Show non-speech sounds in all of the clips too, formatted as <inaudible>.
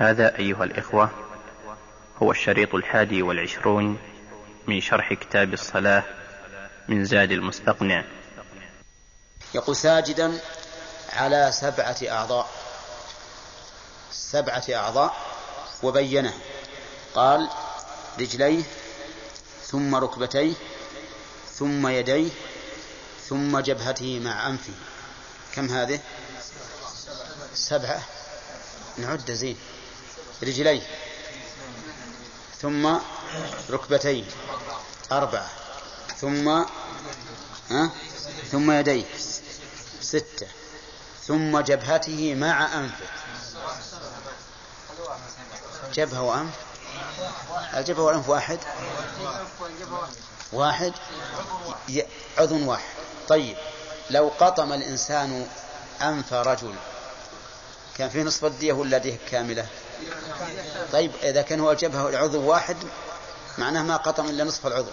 هذا أيها الإخوة هو الشريط الحادي والعشرون من شرح كتاب الصلاة من زاد المستقنع. يقول ساجدا على سبعة أعضاء. سبعة أعضاء وبينه. قال رجليه ثم ركبتيه ثم يديه ثم جبهته مع أنفه. كم هذه؟ سبعة. نعد زين. رجليه. ثم ركبتيه أربعة. ثم ها؟ ثم يديه. ستة. ثم جبهته مع أنفه. جبهة وأنف؟ الجبهة والأنف واحد؟ واحد؟ عضو واحد. طيب. لو قطم الإنسان أنف رجل كان فيه نصف الدية ولا دية كاملة؟ طيب إذا كان هو الجبهة عضو واحد معناه ما قطم إلا نصف العضو.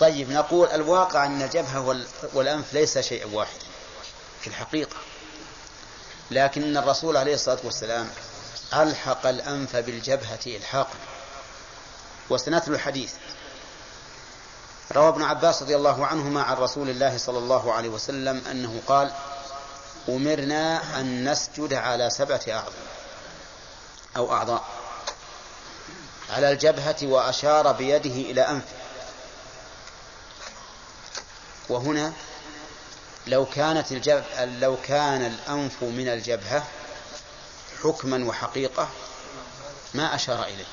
طيب نقول الواقع أن الجبهة والأنف ليس شيء واحد في الحقيقة. لكن الرسول عليه الصلاة والسلام ألحق الأنف بالجبهة إلحاقا. وسنتلو الحديث. روى ابن عباس رضي الله عنهما عن رسول الله صلى الله عليه وسلم أنه قال أمرنا أن نسجد على سبعة أعظم أو أعضاء على الجبهة وأشار بيده إلى أنفه وهنا لو كانت الجبهة لو كان الأنف من الجبهة حكما وحقيقة ما أشار إليه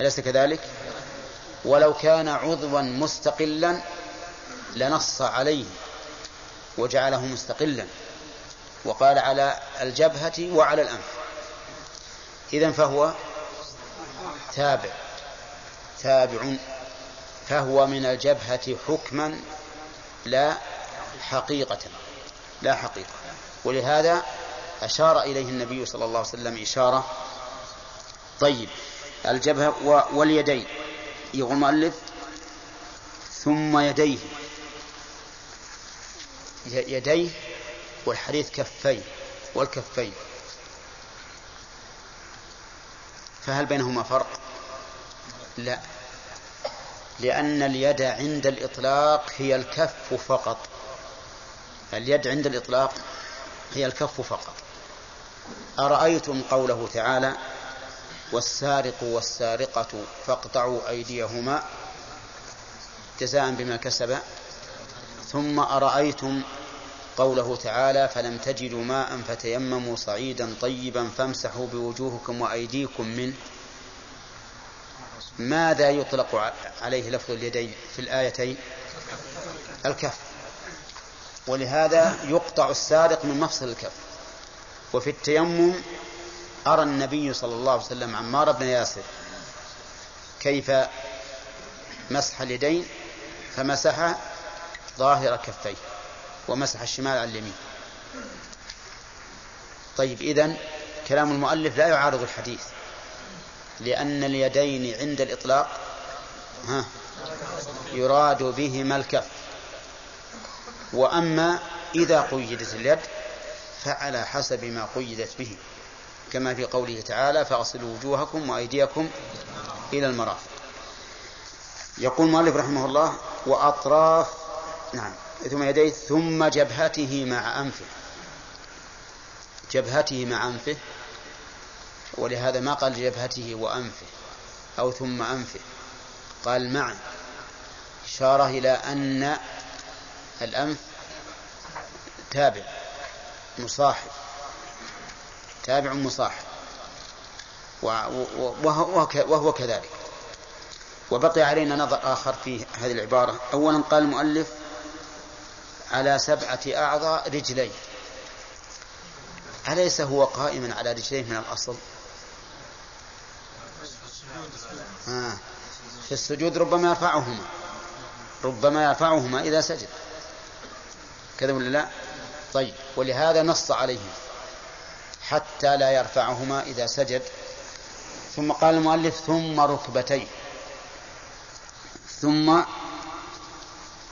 أليس كذلك؟ ولو كان عضوا مستقلا لنص عليه وجعله مستقلا وقال على الجبهة وعلى الأنف. إذا فهو تابع تابع فهو من الجبهة حكما لا حقيقة لا حقيقة. ولهذا أشار إليه النبي صلى الله عليه وسلم إشارة طيب الجبهة واليدين يقول المؤلف ثم يديه. يديه والحديث كفيه والكفين. فهل بينهما فرق؟ لا. لأن اليد عند الإطلاق هي الكف فقط. اليد عند الإطلاق هي الكف فقط. أرأيتم قوله تعالى والسارق والسارقة فاقطعوا أيديهما جزاء بما كسب ثم أرأيتم قوله تعالى فلم تجدوا ماء فتيمموا صعيدا طيبا فامسحوا بوجوهكم وأيديكم منه ماذا يطلق عليه لفظ اليدين في الآيتين؟ الكف. ولهذا يقطع السارق من مفصل الكف. وفي التيمم أرى النبي صلى الله عليه وسلم عمار بن ياسر كيف مسح اليدين فمسح ظاهر كفيه ومسح الشمال على اليمين. طيب إذن كلام المؤلف لا يعارض الحديث لأن اليدين عند الإطلاق ها يراد بهما الكف. وأما إذا قيدت اليد فعلى حسب ما قيدت به. كما في قوله تعالى فاغسلوا وجوهكم وأيديكم إلى المرافق. يقول المؤلف رحمه الله وأطراف نعم. ثم يديه ثم جبهته مع أنفه. جبهته مع أنفه ولهذا ما قال جبهته وأنفه أو ثم أنفه. قال معا إشارة إلى أن الأنف تابع مصاحب. تابع مصاحب. وهو كذلك. وبقي علينا نظر آخر في هذه العبارة. أولا قال المؤلف على سبعة أعضاء رجليه أليس هو قائما على رجليه من الأصل؟ آه. في السجود ربما يرفعهما. ربما يرفعهما إذا سجد. كذا ولا لا؟ طيب ولهذا نص عليه حتى لا يرفعهما إذا سجد. ثم قال المؤلف ثم ركبتيه ثم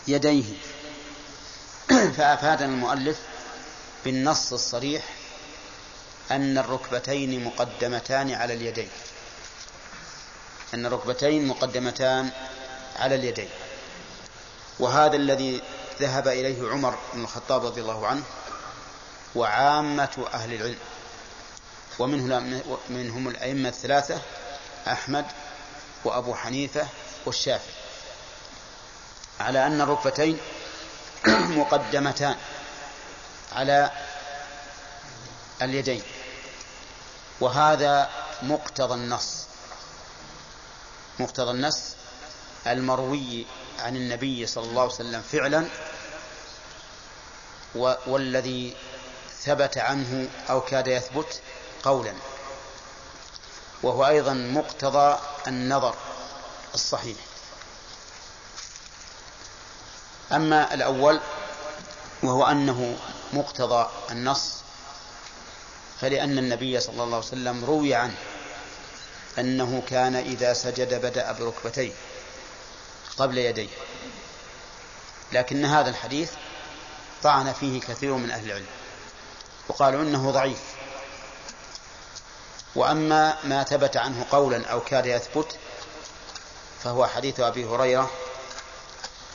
يديه. <coughs> فأفادنا المؤلف بالنص الصريح أن الركبتين مقدمتان على اليدين. أن الركبتين مقدمتان على اليدين. وهذا الذي ذهب إليه عمر بن الخطاب رضي الله عنه وعامة أهل العلم. ومنه منهم الأئمة الثلاثة أحمد وأبو حنيفة والشافعي. على أن الركبتين <clears throat> مقدمتان على اليدين. وهذا مقتضى النص. مقتضى النص المروي عن النبي صلى الله عليه وسلم فعلا والذي ثبت عنه أو كاد يثبت قولا. وهو أيضا مقتضى النظر الصحيح. أما الأول وهو أنه مقتضى النص فلأن النبي صلى الله عليه وسلم روي عنه أنه كان إذا سجد بدأ بركبتيه قبل يديه. لكن هذا الحديث طعن فيه كثير من أهل العلم وقالوا إنه ضعيف. وأما ما ثبت عنه قولا أو كاد يثبت فهو حديث أبي هريرة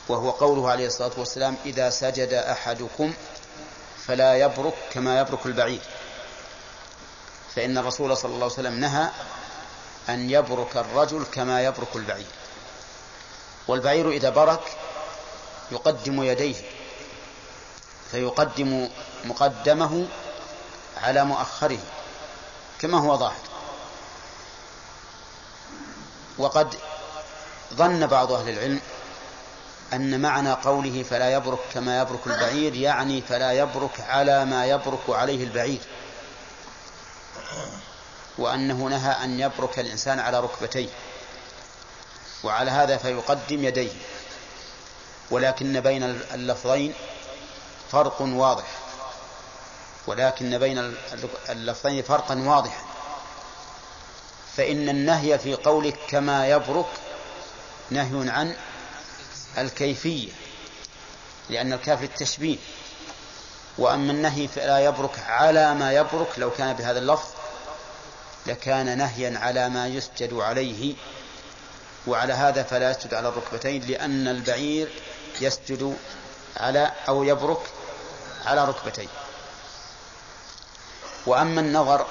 وهو قوله عليه الصلاة والسلام إذا سجد أحدكم فلا يبرك كما يبرك البعير. فإن الرسول صلى الله عليه وسلم نهى أن يبرك الرجل كما يبرك البعير. والبعير إذا برك يقدم يديه فيقدم مقدمه على مؤخره كما هو ظاهر. وقد ظن بعض أهل العلم أن معنى قوله فلا يبرك كما يبرك البعير يعني فلا يبرك على ما يبرك عليه البعير. وأنه نهى أن يبرك الإنسان على ركبتيه. وعلى هذا فيقدم يديه. ولكن بين اللفظين فرق واضح. ولكن بين اللفظين فرقا واضحا. فإن النهي في قولك كما يبرك نهي عن الكيفية لأن الكاف للتشبيه. وأما النهي فلا يبرك على ما يبرك لو كان بهذا اللفظ لكان نهيا على ما يسجد عليه. وعلى هذا فلا يسجد على الركبتين لأن البعير يسجد على أو يبرك على ركبتيه وأما النظر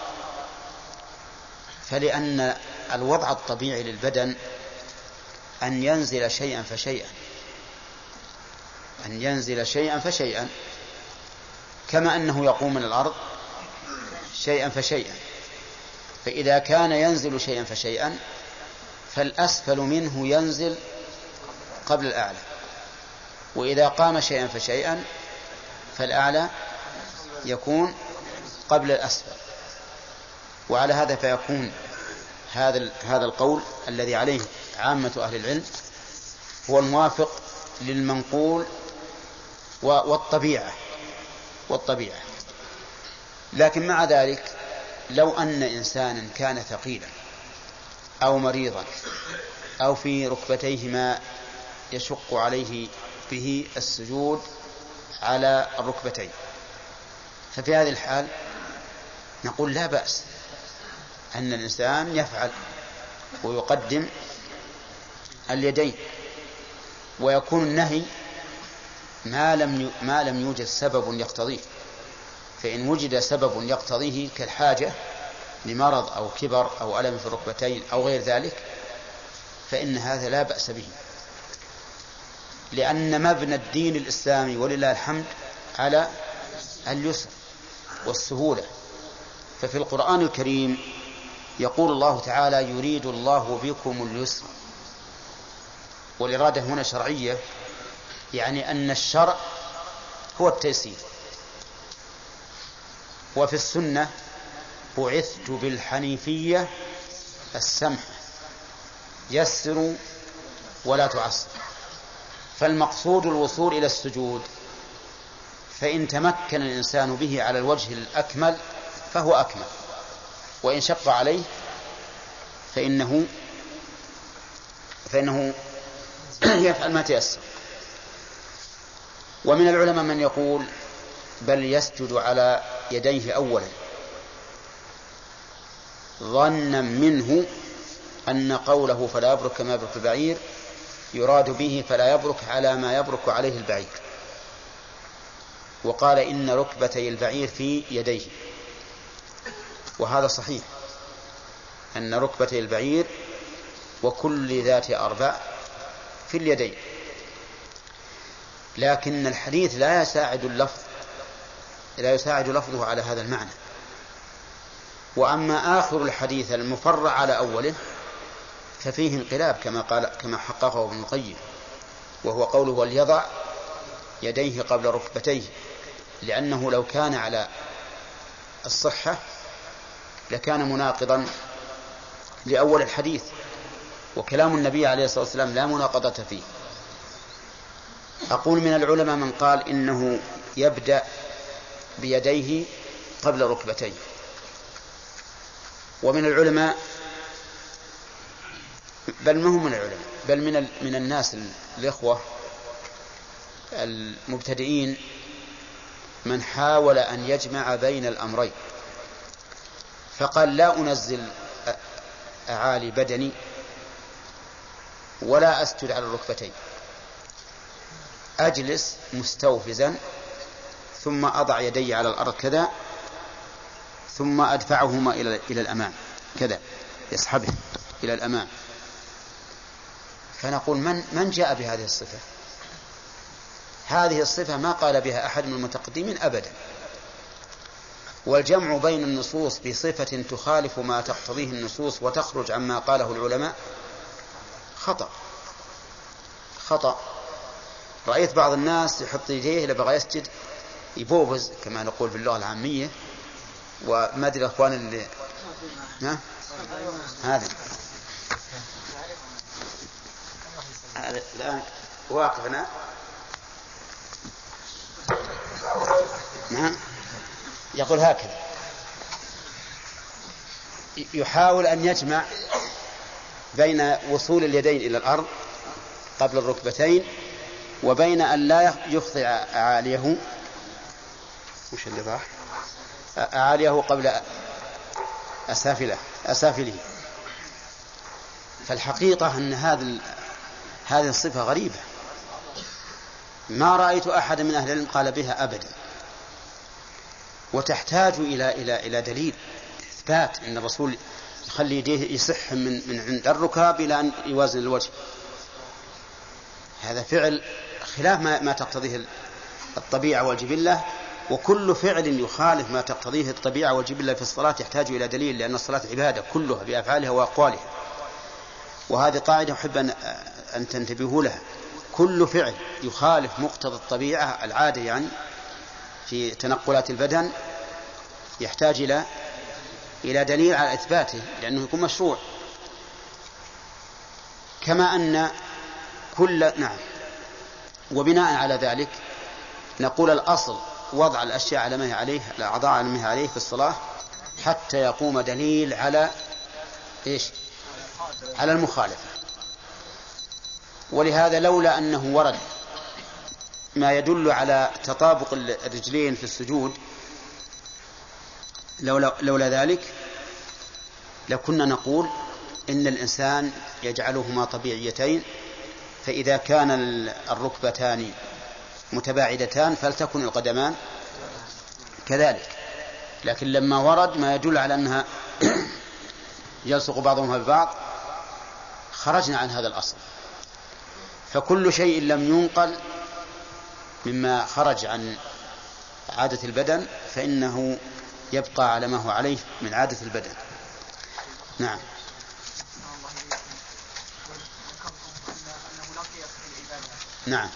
فلأن الوضع الطبيعي للبدن أن ينزل شيئا فشيئا. أن ينزل شيئا فشيئا كما أنه يقوم من الأرض شيئا فشيئا. فإذا كان ينزل شيئا فشيئا فالأسفل منه ينزل قبل الأعلى. وإذا قام شيئا فشيئا فالأعلى يكون قبل الأسفل. وعلى هذا فيكون هذا هذا القول الذي عليه عامة أهل العلم هو الموافق للمنقول والطبيعة. والطبيعة. لكن مع ذلك لو أن إنسانا كان ثقيلا أو مريضا أو في ركبتيه ما يشق عليه به السجود على الركبتين. ففي هذه الحال نقول لا بأس أن الإنسان يفعل ويقدم اليدين ويكون النهي ما لم ما لم يوجد سبب يقتضيه. فإن وجد سبب يقتضيه كالحاجة لمرض أو كبر أو ألم في الركبتين أو غير ذلك فإن هذا لا بأس به. لأن مبنى الدين الإسلامي ولله الحمد على اليسر والسهولة. ففي القرآن الكريم يقول الله تعالى يريد الله بكم اليسر. والإرادة هنا شرعية يعني أن الشرع هو التيسير. وفي السنة بعثت بالحنيفية السمح يسر ولا تعسر. فالمقصود الوصول إلى السجود فإن تمكن الإنسان به على الوجه الأكمل فهو أكمل وإن شق عليه فإنه فإنه <coughs> يفعل ما تيسر. ومن العلماء من يقول بل يسجد على يديه أولا. ظنا منه أن قوله فلا يبرك كما يبرك البعير يراد به فلا يبرك على ما يبرك عليه البعير. وقال إن ركبتي البعير في يديه. وهذا صحيح. أن ركبتي البعير وكل ذات أربع في اليدين. لكن الحديث لا يساعد اللفظ لا يساعد لفظه على هذا المعنى. وأما آخر الحديث المفرع على أوله ففيه انقلاب كما قال كما حققه ابن القيم وهو قوله وليضع يديه قبل ركبتيه لأنه لو كان على الصحة لكان مناقضا لأول الحديث وكلام النبي عليه الصلاة والسلام لا مناقضة فيه. أقول من العلماء من قال إنه يبدأ بيديه قبل ركبتيه. ومن العلماء بل ما هم من العلماء بل من من الناس الإخوة المبتدئين من حاول أن يجمع بين الأمرين. فقال لا أنزل أعالي بدني ولا أسجد على الركبتين أجلس مستوفزا ثم أضع يدي على الأرض كذا ثم أدفعهما إلى إلى الأمام كذا يسحبه إلى الأمام. فنقول من من جاء بهذه الصفة؟ هذه الصفة ما قال بها أحد من المتقدمين أبدا. والجمع بين النصوص بصفة تخالف ما تقتضيه النصوص وتخرج عما قاله العلماء خطأ. خطأ. رأيت بعض الناس يحط يديه إذا بغى يسجد يبوبز كما نقول باللغة العامية. وما أدري الأخوان اللي ها؟ هذا الآن واقف هنا. نعم. يقول هكذا. يحاول أن يجمع بين وصول اليدين إلى الأرض قبل الركبتين وبين أن لا يخضع أعاليه. وش اللي ضاح أعاليه قبل أسافله أسافله. فالحقيقة أن هذا هذه الصفة غريبة. ما رأيت أحد من أهل العلم قال بها أبدا. وتحتاج إلى إلى إلى دليل إثبات أن الرسول يخلي يديه يصح من من عند الركاب إلى أن يوازن الوجه. هذا فعل خلاف ما, ما تقتضيه الطبيعة والجبلة وكل فعل يخالف ما تقتضيه الطبيعة والجبلة في الصلاة يحتاج إلى دليل لأن الصلاة عبادة كلها بأفعالها وأقوالها. وهذه قاعدة أحب أن أن تنتبهوا لها. كل فعل يخالف مقتضى الطبيعة العادة يعني في تنقلات البدن يحتاج إلى إلى دليل على إثباته لأنه يكون مشروع. كما أن كل نعم. وبناء على ذلك نقول الأصل وضع الأشياء على ما هي عليه الأعضاء على ما هي عليه في الصلاة حتى يقوم دليل على إيش؟ على المخالفة. ولهذا لولا أنه ورد ما يدل على تطابق الرجلين في السجود لولا, لولا ذلك لكنا نقول إن الإنسان يجعلهما طبيعيتين فإذا كان الركبتان متباعدتان فلتكن القدمان كذلك. لكن لما ورد ما يدل على أنها <clears throat> يلصق بعضهما ببعض خرجنا عن هذا الأصل. فكل شيء لم ينقل مما خرج عن عادة البدن فإنه يبقى على ما هو عليه من عادة البدن. نعم. نعم.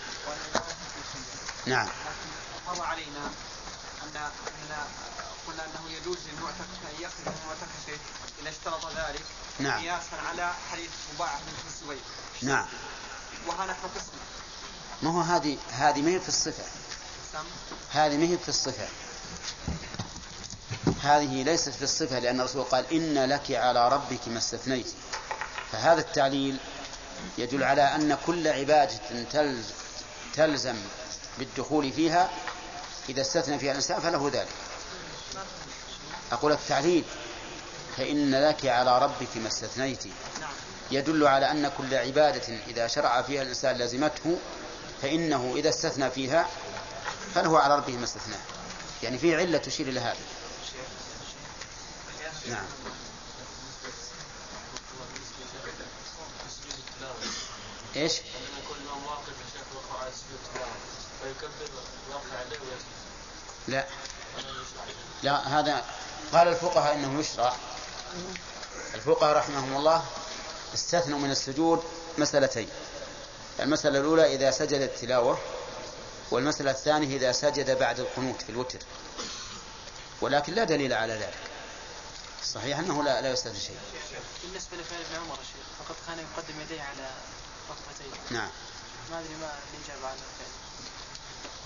نعم. مر علينا ان أن قلنا أنه يجوز للمعتكف أن يخرج من معتكفه إذا اشترط ذلك. نعم. قياسا على حديث مباح بن الزبير نعم. وها نحن قسم ما هو هذه هذه ما هي في الصفة. هذه ما هي في الصفة. هذه ليست في الصفة لأن الرسول قال إن لك على ربك ما استثنيت. فهذا التعليل يدل على أن كل عبادة تلزم بالدخول فيها إذا استثنى فيها الإنسان فله ذلك. أقول التعليل فإن لك على ربك ما استثنيت. يدل على أن كل عبادة إذا شرع فيها الإنسان لزمته فإنه إذا استثنى فيها فله على ربه ما استثناه. يعني في علة تشير إلى هذا. نعم. إيش؟ لا. لا هذا قال الفقهاء إنه يشرع. الفقهاء رحمهم الله استثنوا من السجود مسألتين. المسألة الأولى إذا سجد التلاوة والمسألة الثانية إذا سجد بعد القنوت في الوتر. كن لا دليل على ذلك. صحيح أنه لا, لا يستثني شيء. بالنسبة لفعل ابن عمر فقد كان يقدم يديه على نعم. ما أدري ما الإجابة عن الفعل.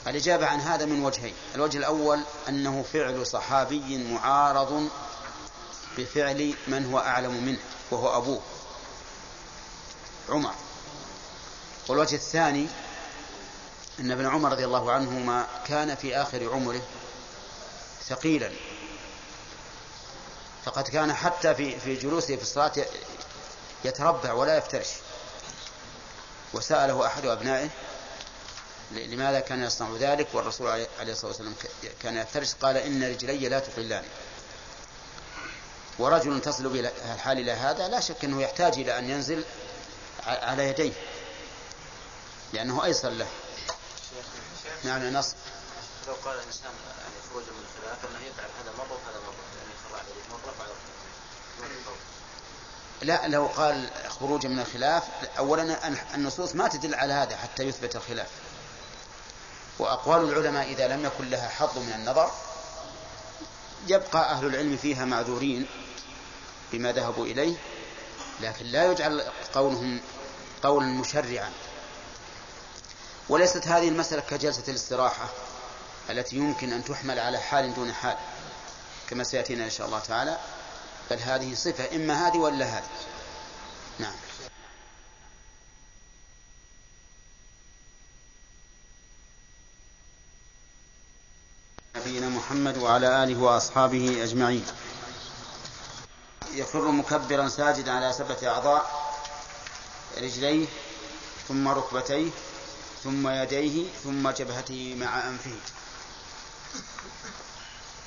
الإجابة عن هذا من وجهين. الوجه الأول أنه فعل صحابي معارض بفعل من هو أعلم منه وهو أبوه. عمر. والوجه الثاني أن ابن عمر رضي الله عنهما كان في آخر عمره ثقيلا. فقد كان حتى في في جلوسه في الصلاة يتربع ولا يفترش. وسأله أحد أبنائه لماذا كان يصنع ذلك والرسول عليه الصلاة والسلام كان يفترش قال إن رجلي لا تقلان ورجل تصل به الحال إلى هذا لا شك أنه يحتاج إلى أن ينزل على يديه لأنه أيسر له. نعم نص لو قال الإنسان يعني خروجا من الخلاف أنه يفعل هذا مرة وهذا مرة يعني يخرع عليه مرة وعلى لا لو قال خروجا من الخلاف أولا النصوص ما تدل على هذا حتى يثبت الخلاف. وأقوال العلماء إذا لم يكن لها حظ من النظر يبقى أهل العلم فيها معذورين بما ذهبوا إليه لكن لا يجعل قولهم قولا مشرعا. وليست هذه المسألة كجلسة الاستراحة التي يمكن أن تحمل على حال دون حال كما سيأتينا إن شاء الله تعالى. بل هذه صفة إما هذه ولا هذه. نعم. نبينا محمد وعلى آله وأصحابه أجمعين. يخر مكبرا ساجدا على سبعة أعضاء رجليه ثم ركبتيه ثم يديه ثم جبهته مع أنفه.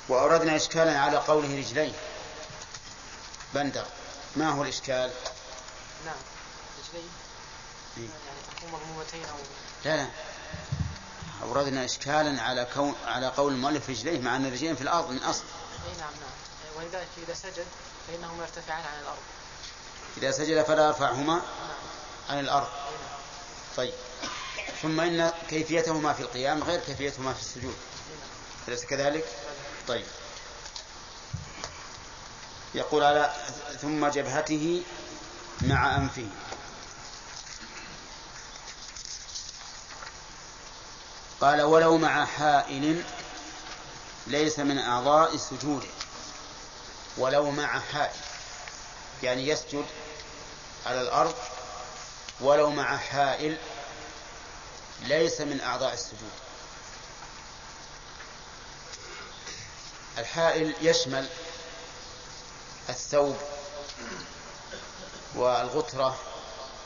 وأوردنا إشكالا على قوله رجليه. بندر ما هو الإشكال؟ نعم رجليه إيه؟ يعني مضمومتين أو لا لا أوردنا إشكالا على كون على قول المؤلف رجليه مع أن الرجلين في الأرض من أصل. أي نعم نعم ولذلك إذا سجد فإنهما يرتفعان عن الأرض. إذا سجد فلا يرفعهما نعم. عن الأرض. نعم. طيب ثم إن كيفيتهما في القيام غير كيفيتهما في السجود. نعم. أليس كذلك؟ طيب. يقول على ثم جبهته مع أنفه. قال ولو مع حائل ليس من أعضاء السجود. ولو مع حائل يعني يسجد على الأرض. ولو مع حائل ليس من أعضاء السجود. الحائل يشمل الثوب والغترة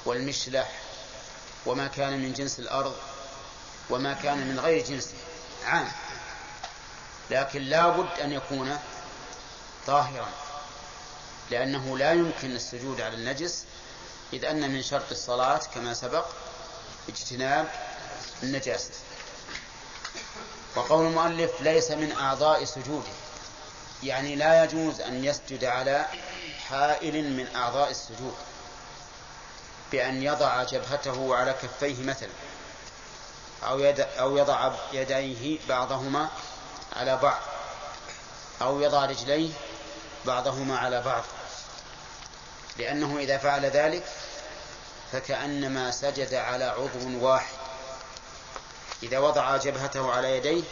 والمشلح وما كان من جنس الأرض وما كان من غير جنسه عام. لكن لا بد أن يكون طاهرا لأنه لا يمكن السجود على النجس إذ أن من شرط الصلاة كما سبق اجتناب النجاسة. وقول المؤلف ليس من أعضاء سجوده. يعني لا يجوز أن يسجد على حائل من أعضاء السجود بأن يضع جبهته على كفيه مثلا أو, يد أو يضع يديه بعضهما على بعض أو يضع رجليه بعضهما على بعض. لأنه إذا فعل ذلك فكأنما سجد على عضو واحد. إذا وضع جبهته على يديه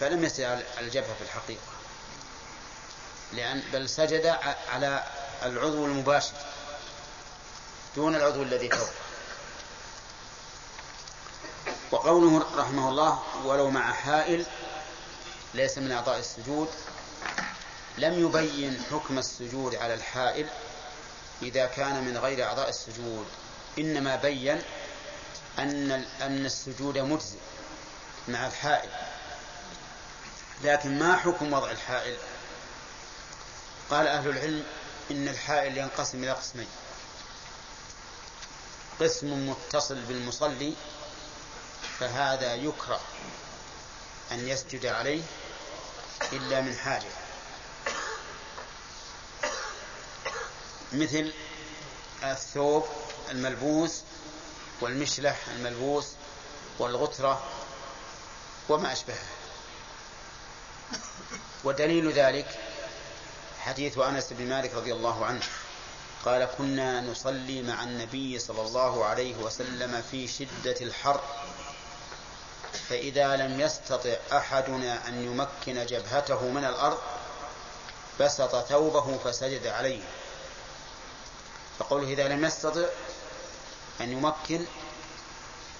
فلم يسجد على الجبهة في الحقيقة. لأن بل سجد على العضو المباشر دون العضو الذي فوق. وقوله رحمه الله ولو مع حائل ليس من أعضاء السجود لم يبين حكم السجود على الحائل إذا كان من غير أعضاء السجود. إنما بين أن أن السجود مجزي مع الحائل. لكن ما حكم وضع الحائل؟ قال أهل العلم إن الحائل ينقسم إلى قسمين. قسم متصل بالمصلي فهذا يكره أن يسجد عليه إلا من حاجة مثل الثوب الملبوس والمشلح الملبوس والغترة وما أشبهه. ودليل ذلك حديث أنس بن مالك رضي الله عنه. قال كنا نصلي مع النبي صلى الله عليه وسلم في شدة الحر فإذا لم يستطع أحدنا أن يمكن جبهته من الأرض بسط ثوبه فسجد عليه. فقوله إذا لم يستطع أن يمكن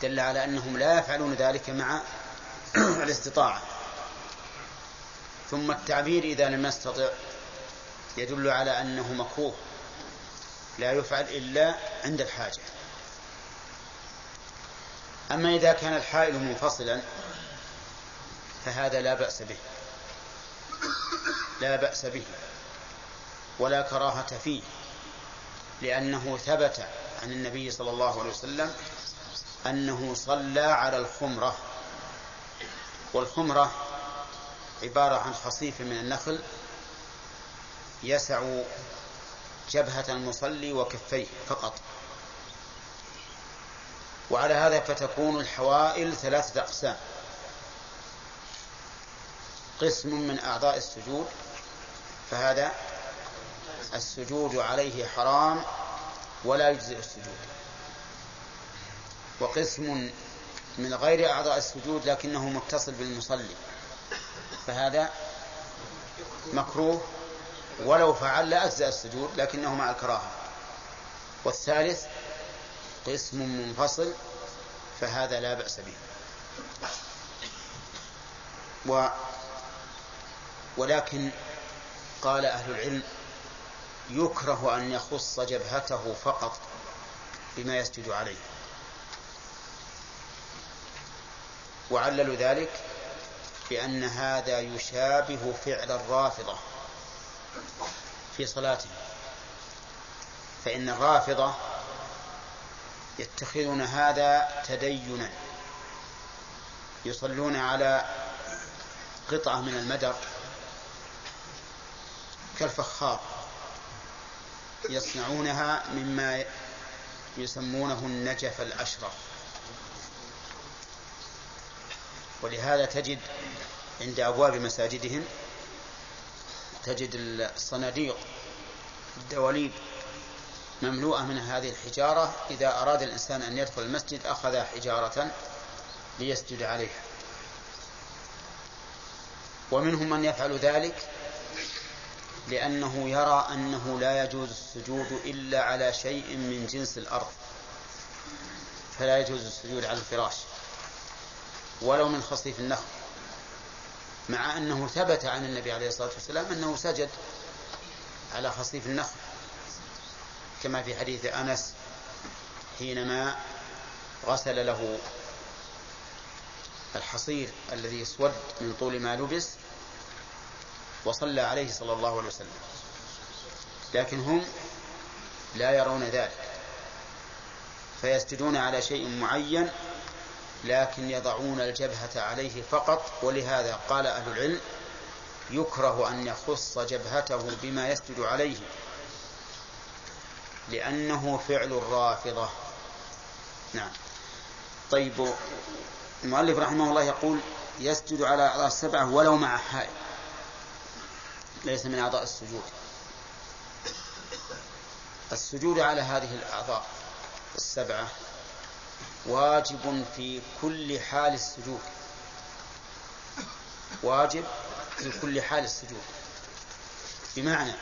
دل على أنهم لا يفعلون ذلك مع <clears throat> الاستطاعة. ثم التعبير إذا لم يستطع يدل على أنه مكروه لا يفعل إلا عند الحاجة. أما إذا كان الحائل منفصلا فهذا لا بأس به. لا بأس به ولا كراهة فيه لأنه ثبت عن النبي صلى الله عليه وسلم أنه صلى على الخمرة. والخمرة عبارة عن خصيف من النخل يسع جبهة المصلي وكفيه فقط. وعلى هذا فتكون الحوائل ثلاثة أقسام. قسم من أعضاء السجود فهذا السجود عليه حرام ولا يجزئ السجود. وقسم من غير أعضاء السجود لكنه متصل بالمصلي فهذا مكروه ولو فعل لأجزأ السجود لكنه مع الكراهة والثالث قسم منفصل فهذا لا بأس به. و ولكن قال أهل العلم يكره أن يخص جبهته فقط بما يسجد عليه. وعللوا ذلك بأن هذا يشابه فعل الرافضة. في صلاتهم فإن الرافضة يتخذون هذا تدينا. يصلون على قطعة من المدر كالفخار. يصنعونها مما يسمونه النجف الأشرف. ولهذا تجد عند أبواب مساجدهم تجد الصناديق الدواليب مملوءة من هذه الحجارة. إذا أراد الإنسان أن يدخل المسجد أخذ حجارة ليسجد عليها. ومنهم من يفعل ذلك لأنه يرى أنه لا يجوز السجود إلا على شيء من جنس الأرض فلا يجوز السجود على الفراش ولو من خصيف النخل. مع أنه ثبت عن النبي عليه الصلاة والسلام أنه سجد على خصيف النخل كما في حديث أنس حينما غسل له الحصير الذي اسود من طول ما لبس وصلى عليه صلى الله عليه وسلم. لكن هم لا يرون ذلك فيسجدون على شيء معين لكن يضعون الجبهة عليه فقط ولهذا قال أهل العلم يكره أن يخص جبهته بما يسجد عليه لأنه فعل الرافضة. نعم. طيب المؤلف رحمه الله يقول يسجد على أعضاء السبعة ولو مع حائل ليس من أعضاء السجود. السجود على هذه الأعضاء السبعة واجب في كل حال السجود. واجب في كل حال السجود. بمعنى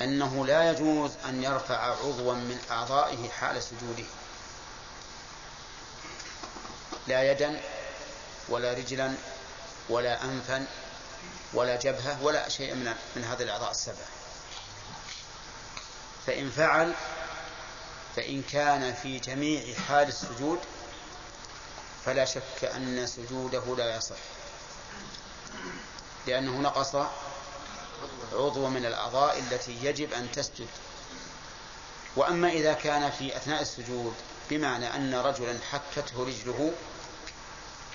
أنه لا يجوز أن يرفع عضوا من أعضائه حال سجوده. لا يدا ولا رجلا ولا أنفا ولا جبهة ولا شيء من من هذه الأعضاء السبعة فإن فعل فإن كان في جميع حال السجود فلا شك أن سجوده لا يصح لأنه نقص عضو من الأعضاء التي يجب أن تسجد. وأما إذا كان في أثناء السجود بمعنى أن رجلا حكته رجله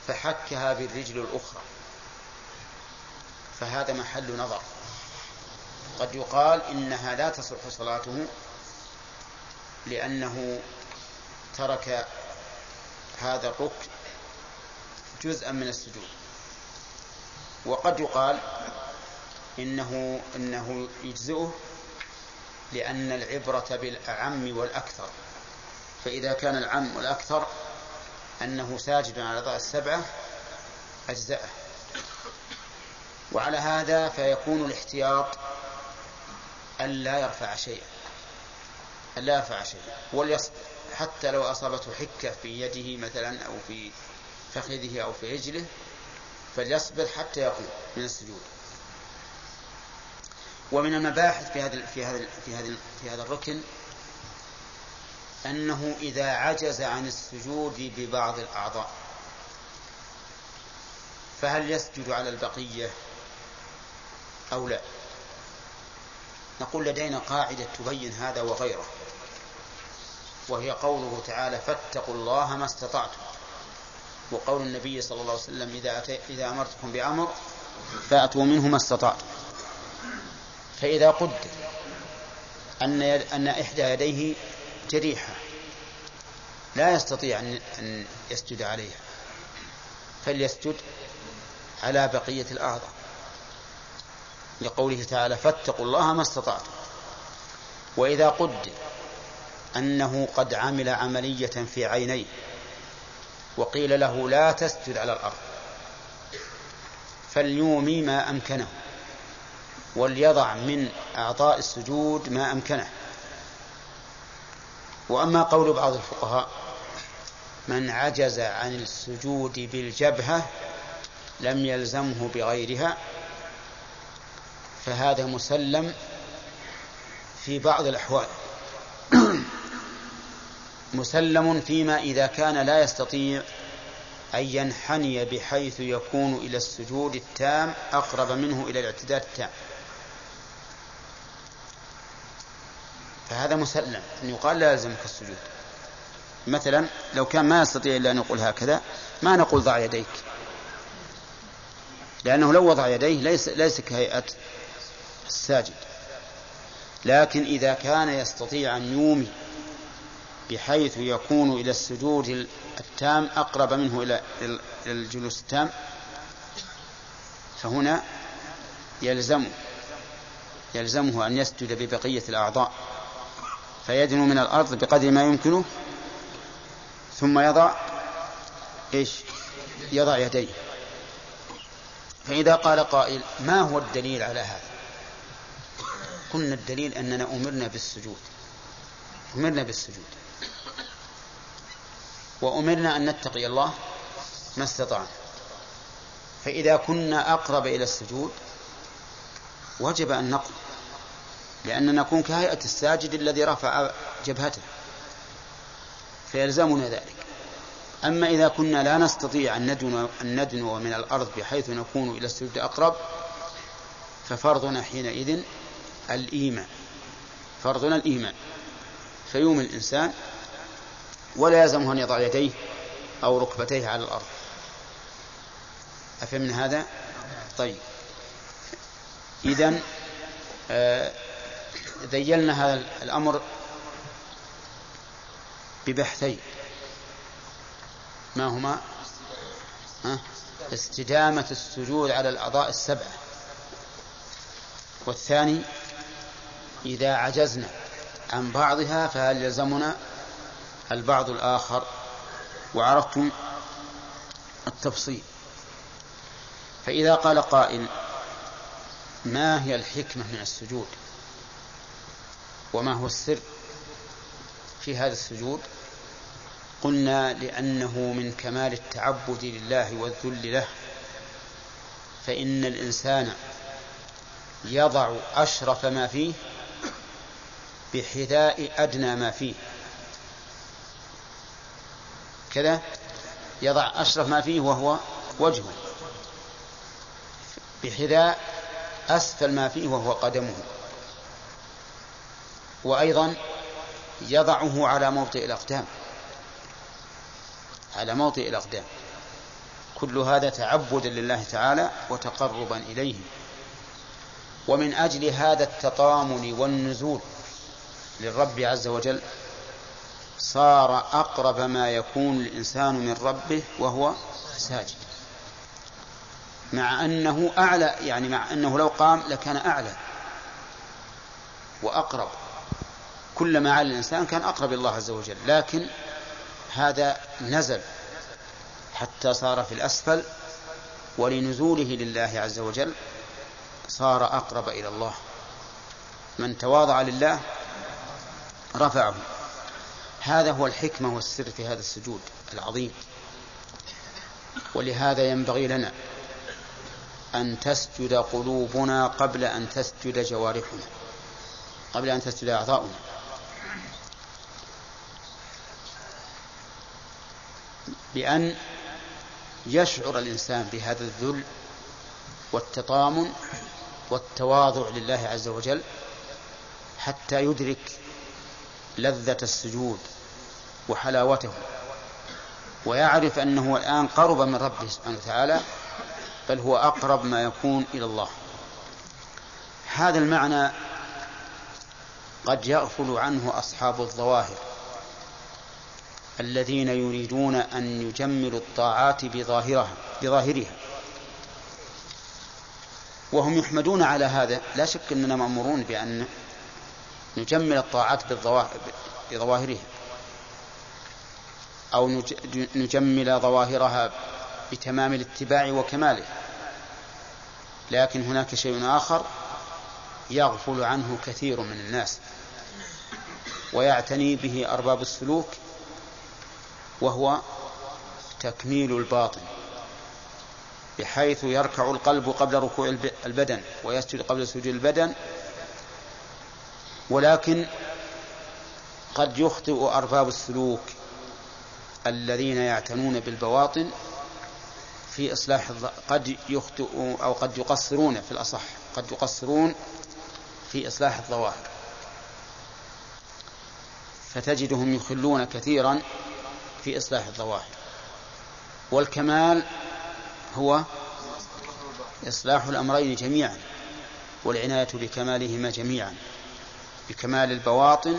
فحكها بالرجل الأخرى. فهذا محل نظر. قد يقال إنها لا تصح صلاته لأنه ترك هذا الركن جزءا من السجود. وقد يقال إنه إنه يجزئه لأن العبرة بالأعم والأكثر. فإذا كان العم والأكثر أنه ساجد على الأعضاء السبعة أجزأه. وعلى هذا فيكون الاحتياط ألا يرفع شيئا. ألا يرفع شيئا وليصبر حتى لو أصابته حكة في يده مثلا أو في فخذه أو في رجله فليصبر حتى يقوم من السجود. ومن المباحث في هذا في هذا في هذا في هذا الركن أنه إذا عجز عن السجود ببعض الأعضاء. فهل يسجد على البقية أو لا؟ نقول لدينا قاعدة تبين هذا وغيره. وهي قوله تعالى فاتقوا الله ما استطعتم. وقول النبي صلى الله عليه وسلم إذا, أتي إذا أمرتكم بأمر فأتوا منه ما استطعتم. فإذا قدر أن أن إحدى يديه جريحة لا يستطيع أن يسجد عليها فليسجد على بقية الأعضاء. لقوله تعالى فاتقوا الله ما استطعتم. وإذا قدر أنه قد عمل عملية في عينيه وقيل له لا تسجد على الأرض فليومي ما أمكنه وليضع من أعضاء السجود ما أمكنه. وأما قول بعض الفقهاء من عجز عن السجود بالجبهة لم يلزمه بغيرها فهذا مسلم في بعض الأحوال. <clears throat> مسلم فيما إذا كان لا يستطيع أن ينحني بحيث يكون إلى السجود التام أقرب منه إلى الاعتدال التام. فهذا مسلم أن يقال لا يلزمك السجود مثلا لو كان ما يستطيع إلا أن يقول هكذا ما نقول ضع يديك. لأنه لو وضع يديه ليس, ليس كهيئة الساجد. لكن إذا كان يستطيع أن يومي بحيث يكون إلى السجود التام أقرب منه إلى الجلوس التام. فهنا يلزمه يلزمه أن يسجد ببقية الأعضاء. فيدنو من الأرض بقدر ما يمكنه ثم يضع إيش؟ يضع يديه. فإذا قال قائل ما هو الدليل على هذا؟ قلنا الدليل أننا أمرنا بالسجود. أمرنا بالسجود. وأمرنا أن نتقي الله ما استطعنا. فإذا كنا أقرب إلى السجود وجب أن نقل لأننا نكون كهيئة الساجد الذي رفع جبهته فيلزمنا ذلك. أما إذا كنا لا نستطيع أن ندنو, أن ندنو من الأرض بحيث نكون إلى السجود أقرب ففرضنا حينئذ الإيمان فرضنا الإيمان. فيوم الإنسان ولا يلزمه أن يضع يديه أو ركبتيه على الأرض. أفهم هذا؟ طيب. إذن آه ذيلنا هذا الأمر ببحثين. ما هما؟ استدامة السجود على الأعضاء السبعة والثاني إذا عجزنا عن بعضها فهل يلزمنا البعض الآخر وعرفتم التفصيل. فإذا قال قائل ما هي الحكمة من السجود؟ وما هو السر في هذا السجود؟ قلنا لأنه من كمال التعبد لله والذل له. فإن الإنسان يضع أشرف ما فيه بحذاء أدنى ما فيه. كذا يضع أشرف ما فيه وهو وجهه بحذاء أسفل ما فيه وهو قدمه. وأيضا يضعه على موطئ الأقدام. على موطئ الأقدام. كل هذا تعبدا لله تعالى وتقربا إليه. ومن أجل هذا التطامن والنزول للرب عز وجل صار أقرب ما يكون الإنسان من ربه وهو ساجد. مع أنه أعلى يعني مع أنه لو قام لكان أعلى وأقرب. كلما على الإنسان كان أقرب الله عز وجل لكن هذا نزل حتى صار في الأسفل ولنزوله لله عز وجل صار أقرب إلى الله. من تواضع لله رفعه. هذا هو الحكمة والسر في هذا السجود العظيم. ولهذا ينبغي لنا أن تسجد قلوبنا قبل أن تسجد جوارحنا قبل أن تسجد أعضاؤنا. بأن يشعر الإنسان بهذا الذل والتطامن والتواضع لله عز وجل حتى يدرك لذة السجود وحلاوته ويعرف أنه الآن قرب من ربه سبحانه وتعالى بل هو أقرب ما يكون إلى الله. هذا المعنى قد يغفل عنه أصحاب الظواهر الذين يريدون أن يجملوا الطاعات بظاهرها بظاهرها. وهم يحمدون على هذا. لا شك أننا مأمورون بأن نجمل الطاعات بظواهرها. أو نجمل ظواهرها بتمام الاتباع وكماله. لكن هناك شيء آخر يغفل عنه كثير من الناس ويعتني به أرباب السلوك وهو تكميل الباطن بحيث يركع القلب قبل ركوع البدن ويسجد قبل سجود البدن ولكن قد يخطئ أرباب السلوك الذين يعتنون بالبواطن في إصلاح قد يخطئ أو قد يقصرون في الأصح قد يقصرون في إصلاح الظواهر. فتجدهم يخلون كثيرا في إصلاح الظواهر. والكمال هو إصلاح الأمرين جميعا والعناية بكمالهما جميعا. بكمال البواطن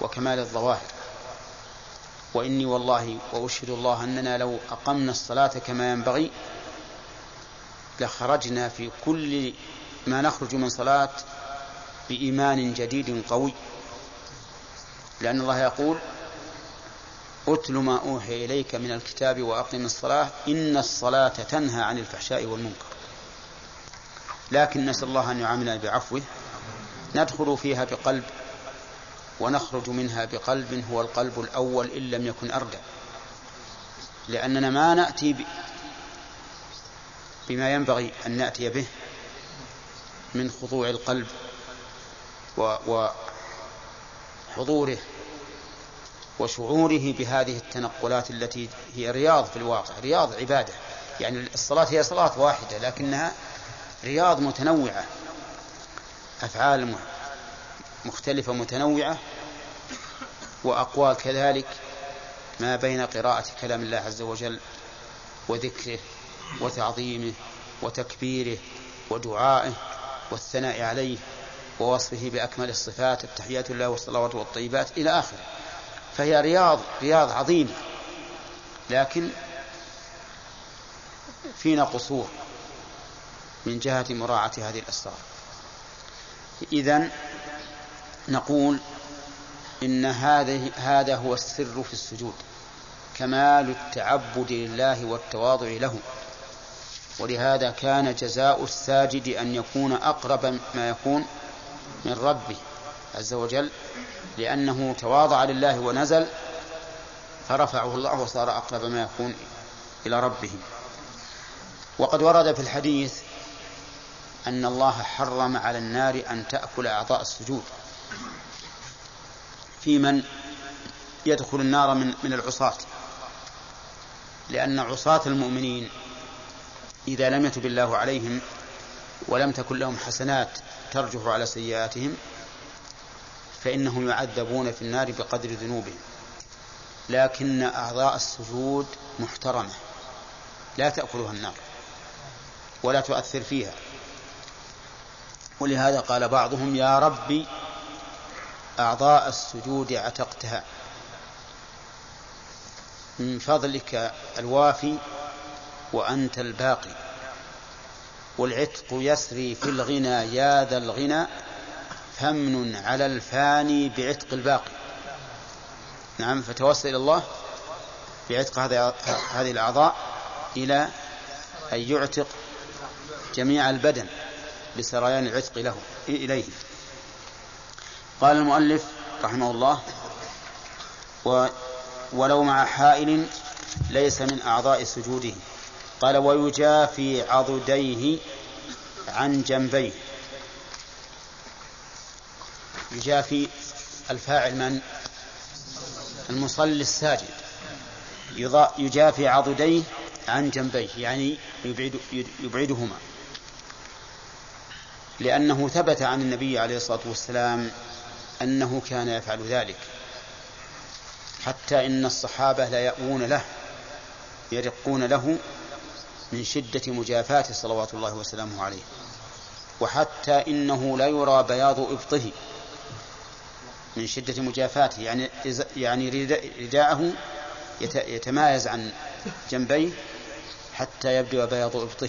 وكمال الظواهر. وإني والله وأشهد الله أننا لو أقمنا الصلاة كما ينبغي لخرجنا في كل ما نخرج من صلاة بإيمان جديد قوي. لأن الله يقول أتل ما أوحي إليك من الكتاب وأقم الصلاة إن الصلاة تنهى عن الفحشاء والمنكر. لكن نسأل الله أن يعاملنا بعفوه ندخل فيها بقلب ونخرج منها بقلب هو القلب الأول إن لم يكن أردى. لأننا ما نأتي بما ينبغي أن نأتي به من خضوع القلب وحضوره وشعوره بهذه التنقلات التي هي رياض في الواقع رياض عبادة. يعني الصلاة هي صلاة واحدة لكنها رياض متنوعة. أفعال مختلفة متنوعة وأقوال كذلك ما بين قراءة كلام الله عز وجل وذكره وتعظيمه وتكبيره ودعائه والثناء عليه ووصفه بأكمل الصفات التحيات الله والصلوات والطيبات إلى آخره. فهي رياض رياض عظيم لكن فينا قصور من جهة مراعاة هذه الأسرار. إذا نقول إن هذا هذا هو السر في السجود كمال التعبد لله والتواضع له. ولهذا كان جزاء الساجد أن يكون أقرب ما يكون من ربه عز وجل لأنه تواضع لله ونزل فرفعه الله وصار أقرب ما يكون إلى ربه. وقد ورد في الحديث أن الله حرم على النار أن تأكل أعضاء السجود. في من يدخل النار من من العصاة. لأن عصاة المؤمنين إذا لم يتب الله عليهم ولم تكن لهم حسنات ترجح على سيئاتهم فإنهم يعذبون في النار بقدر ذنوبهم. لكن أعضاء السجود محترمة. لا تأكلها النار ولا تؤثر فيها. ولهذا قال بعضهم يا ربي أعضاء السجود عتقتها. من فضلك الوافي وأنت الباقي. والعتق يسري في الغنى يا ذا الغنى فمن على الفاني بعتق الباقي. نعم فتوسل إلى الله بعتق هذه الأعضاء إلى أن يعتق جميع البدن. لسريان العتق له إليه. قال المؤلف رحمه الله و ولو مع حائل ليس من أعضاء سجوده. قال ويجافي عضديه عن جنبيه. يجافي الفاعل من؟ المصلي الساجد. يجافي عضديه عن جنبيه يعني يبعد يبعدهما. لأنه ثبت عن النبي عليه الصلاة والسلام أنه كان يفعل ذلك. حتى إن الصحابة لا يأوون له يرقون له من شدة مجافاة صلوات الله وسلامه عليه. وحتى إنه لا يرى بياض إبطه من شدة مجافاته. يعني يعني رداءه يتمايز عن جنبيه حتى يبدو بياض إبطه.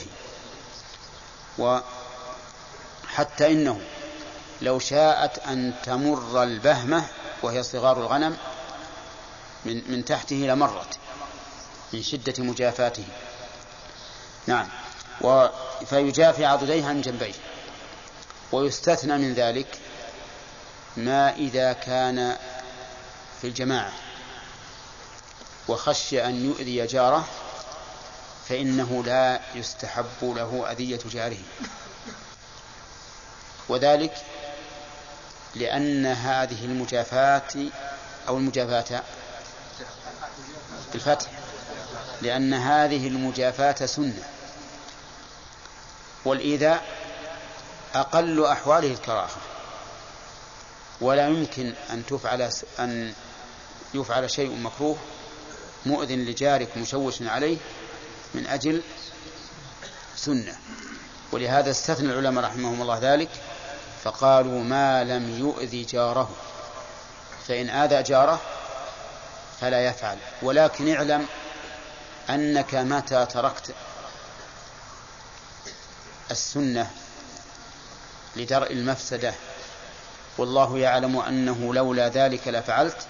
وحتى إنه لو شاءت أن تمر البهمة وهي صغار الغنم من, من تحته لمرت من شدة مجافاته. نعم. و فيجافي عضديه عن جنبيه. ويستثنى من ذلك ما إذا كان في الجماعة. وخشي أن يؤذي جاره فإنه لا يستحب له أذية جاره. وذلك لأن هذه المجافاة أو المجافاة بالفتح لأن هذه المجافاة سنة. والإيذاء أقل أحواله الكراهة. ولا يمكن أن تفعل أن يفعل شيء مكروه مؤذن لجارك مشوش عليه من أجل سنة. ولهذا استثنى العلماء رحمهم الله ذلك فقالوا ما لم يؤذي جاره. فإن آذى جاره فلا يفعل. ولكن اعلم أنك متى تركت السنة لدرء المفسدة. والله يعلم أنه لولا ذلك لفعلت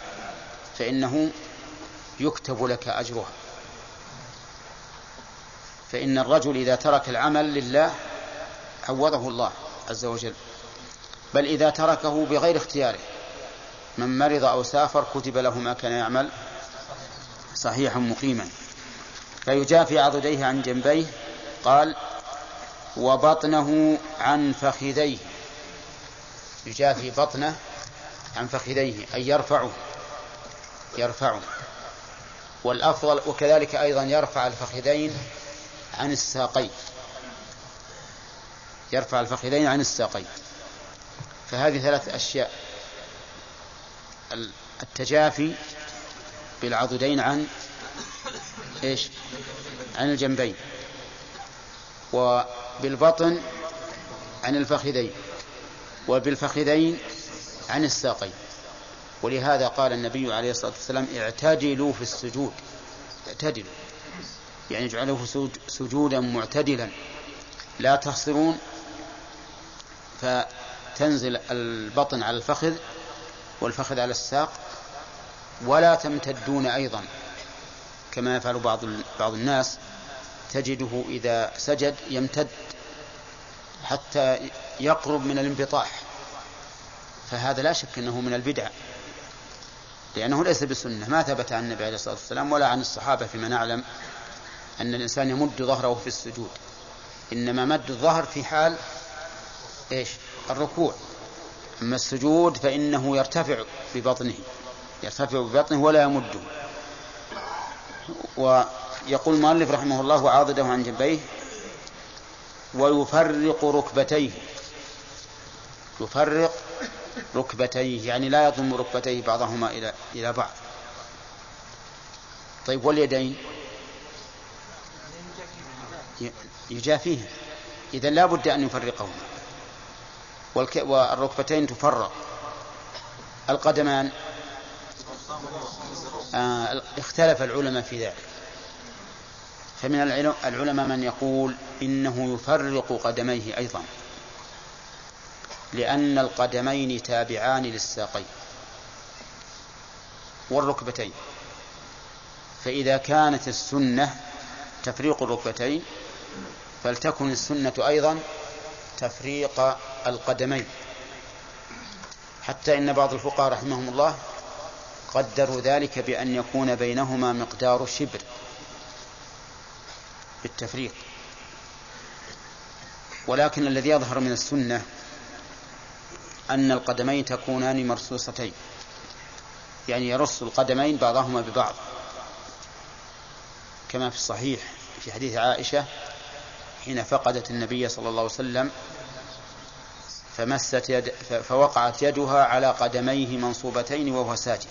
فإنه يكتب لك أجرها. فإن الرجل إذا ترك العمل لله عوضه الله عز وجل. بل إذا تركه بغير اختياره. من مرض أو سافر كتب له ما كان يعمل. صحيحا مقيما. فيجافي عضديه عن جنبيه. قال وبطنه عن فخذيه. يجافي بطنه عن فخذيه أي يرفعه. يرفعه. والأفضل وكذلك أيضا يرفع الفخذين عن الساقين. يرفع الفخذين عن الساقين. فهذه ثلاث أشياء. التجافي بالعضدين عن إيش؟ عن الجنبين. وبالبطن عن الفخذين. وبالفخذين عن الساقين. ولهذا قال النبي عليه الصلاة والسلام اعتدلوا في السجود. اعتدلوا. يعني اجعلوه سجودا معتدلا. لا تخسرون. فتنزل البطن على الفخذ والفخذ على الساق ولا تمتدون أيضا. كما يفعل بعض بعض الناس تجده إذا سجد يمتد حتى يقرب من الانبطاح. فهذا لا شك أنه من البدع لأنه ليس بسنة. ما ثبت عن النبي عليه الصلاة والسلام ولا عن الصحابة فيما نعلم أن الإنسان يمد ظهره في السجود. إنما مد الظهر في حال إيش؟ الركوع. أما السجود فإنه يرتفع ببطنه يرتفع ببطنه ولا يمده. ويقول المؤلف رحمه الله وعاضده عن جنبيه ويفرق ركبتيه يفرق ركبتيه يعني لا يضم ركبتيه بعضهما إلى إلى بعض. طيب واليدين؟ يجافيها إذا لا بد أن يفرقهما. والركبتين تفرق. القدمان آه اختلف العلماء في ذلك. فمن العلماء من يقول إنه يفرق قدميه أيضا. لأن القدمين تابعان للساقين. والركبتين. فإذا كانت السنة تفريق الركبتين فلتكن السنة أيضا تفريق القدمين. حتى إن بعض الفقهاء رحمهم الله قدروا ذلك بأن يكون بينهما مقدار شبر بالتفريق. ولكن الذي يظهر من السنة أن القدمين تكونان مرصوصتين. يعني يرص القدمين بعضهما ببعض. كما في الصحيح في حديث عائشة حين فقدت النبي صلى الله عليه وسلم فمست يد فوقعت يدها على قدميه منصوبتين وهو ساجد.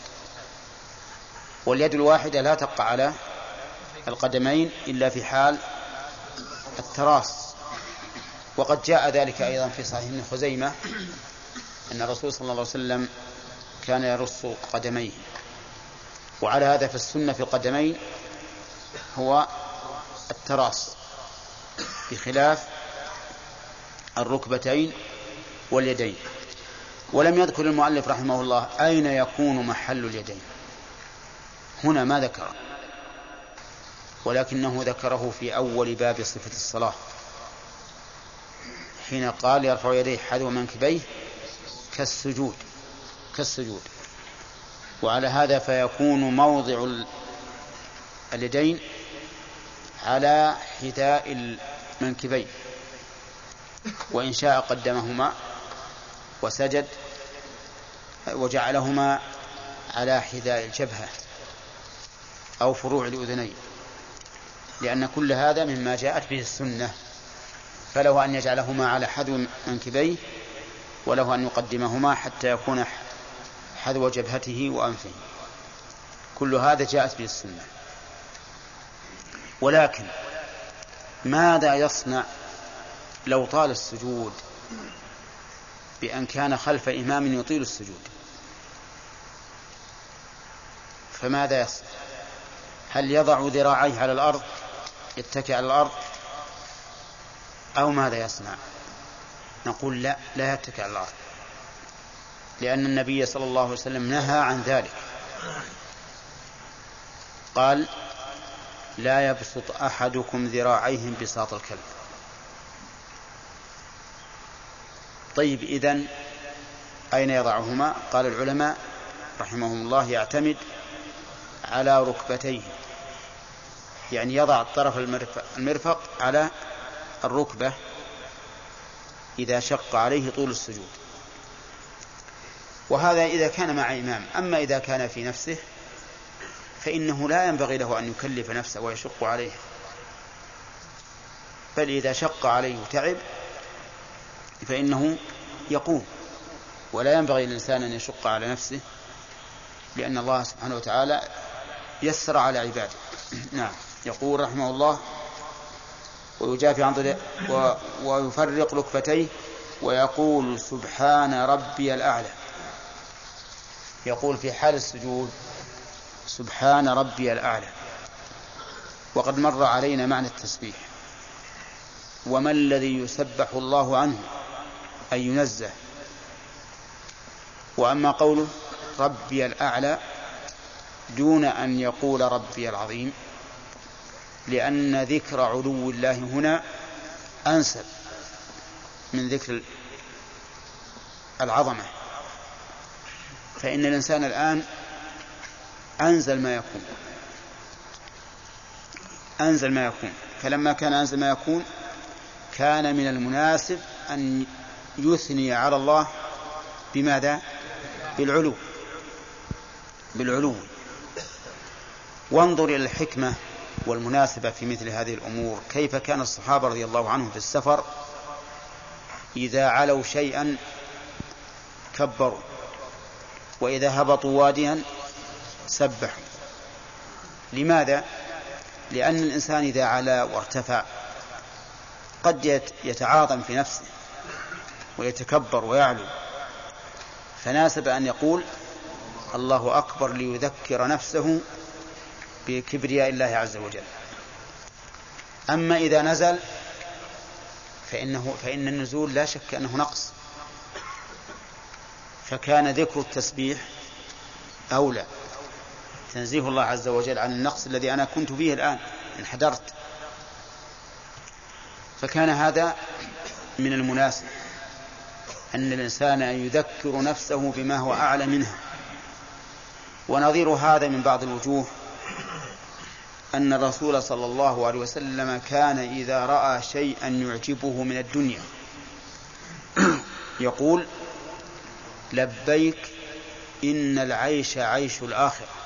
واليد الواحدة لا تقع على القدمين إلا في حال التراص وقد جاء ذلك أيضا في صحيح ابن خزيمة أن الرسول صلى الله عليه وسلم كان يرص قدميه. وعلى هذا فالسنة في القدمين هو التراص بخلاف الركبتين واليدين. ولم يذكر المؤلف رحمه الله أين يكون محل اليدين. هنا ما ذكر ولكنه ذكره في أول باب صفة الصلاة. حين قال يرفع يديه حذو منكبيه كالسجود كالسجود. وعلى هذا فيكون موضع اليدين على حذاء المنكبين. وإن شاء قدمهما وسجد وجعلهما على حذاء الجبهة أو فروع الأذنين لأن كل هذا مما جاءت به السنة. فله أن يجعلهما على حذو منكبيه وله أن يقدمهما حتى يكون حذو جبهته وأنفه. كل هذا جاءت به السنة. ولكن ماذا يصنع لو طال السجود بأن كان خلف إمام يطيل السجود؟ فماذا يصنع؟ هل يضع ذراعيه على الأرض يتكئ على الأرض؟ أو ماذا يصنع؟ نقول لا لا يتكئ على الأرض. لأن النبي صلى الله عليه وسلم نهى عن ذلك. قال لا يبسط أحدكم ذراعيه بساط الكلب. طيب إذن أين يضعهما؟ قال العلماء رحمهم الله يعتمد على ركبتيه. يعني يضع طرف المرفق على الركبة إذا شق عليه طول السجود. وهذا إذا كان مع إمام أما إذا كان في نفسه فإنه لا ينبغي له أن يكلف نفسه ويشق عليه. بل إذا شق عليه تعب فإنه يقوم. ولا ينبغي للإنسان أن يشق على نفسه لأن الله سبحانه وتعالى يسر على عباده. <clears throat> نعم. يقول رحمه الله ويجافي عن و... ويفرق ركبتيه ويقول سبحان ربي الأعلى. يقول في حال السجود سبحان ربي الأعلى. وقد مر علينا معنى التسبيح. وما الذي يسبح الله عنه أن ينزه؟ وأما قوله ربي الأعلى دون أن يقول ربي العظيم لأن ذكر علو الله هنا أنسب من ذكر العظمة. فإن الإنسان الآن أنزل ما يكون. أنزل ما يكون. فلما كان أنزل ما يكون كان من المناسب أن يثني على الله بماذا؟ بالعلو. بالعلو. وانظر إلى الحكمة والمناسبة في مثل هذه الأمور. كيف كان الصحابة رضي الله عنهم في السفر؟ إذا علوا شيئا كبروا. وإذا هبطوا واديا سبحوا لماذا؟ لأن الإنسان إذا علا وارتفع قد يتعاظم في نفسه ويتكبر ويعلو. فناسب أن يقول الله أكبر ليذكر نفسه بكبرياء الله عز وجل. أما إذا نزل فإنه فإن النزول لا شك أنه نقص. فكان ذكر التسبيح أولى. تنزيه الله عز وجل عن النقص الذي أنا كنت فيه الآن انحدرت. فكان هذا من المناسب أن الإنسان يذكر نفسه بما هو أعلى منها ونظير هذا من بعض الوجوه أن الرسول صلى الله عليه وسلم كان إذا رأى شيئا يعجبه من الدنيا يقول لبيك إن العيش عيش الآخرة.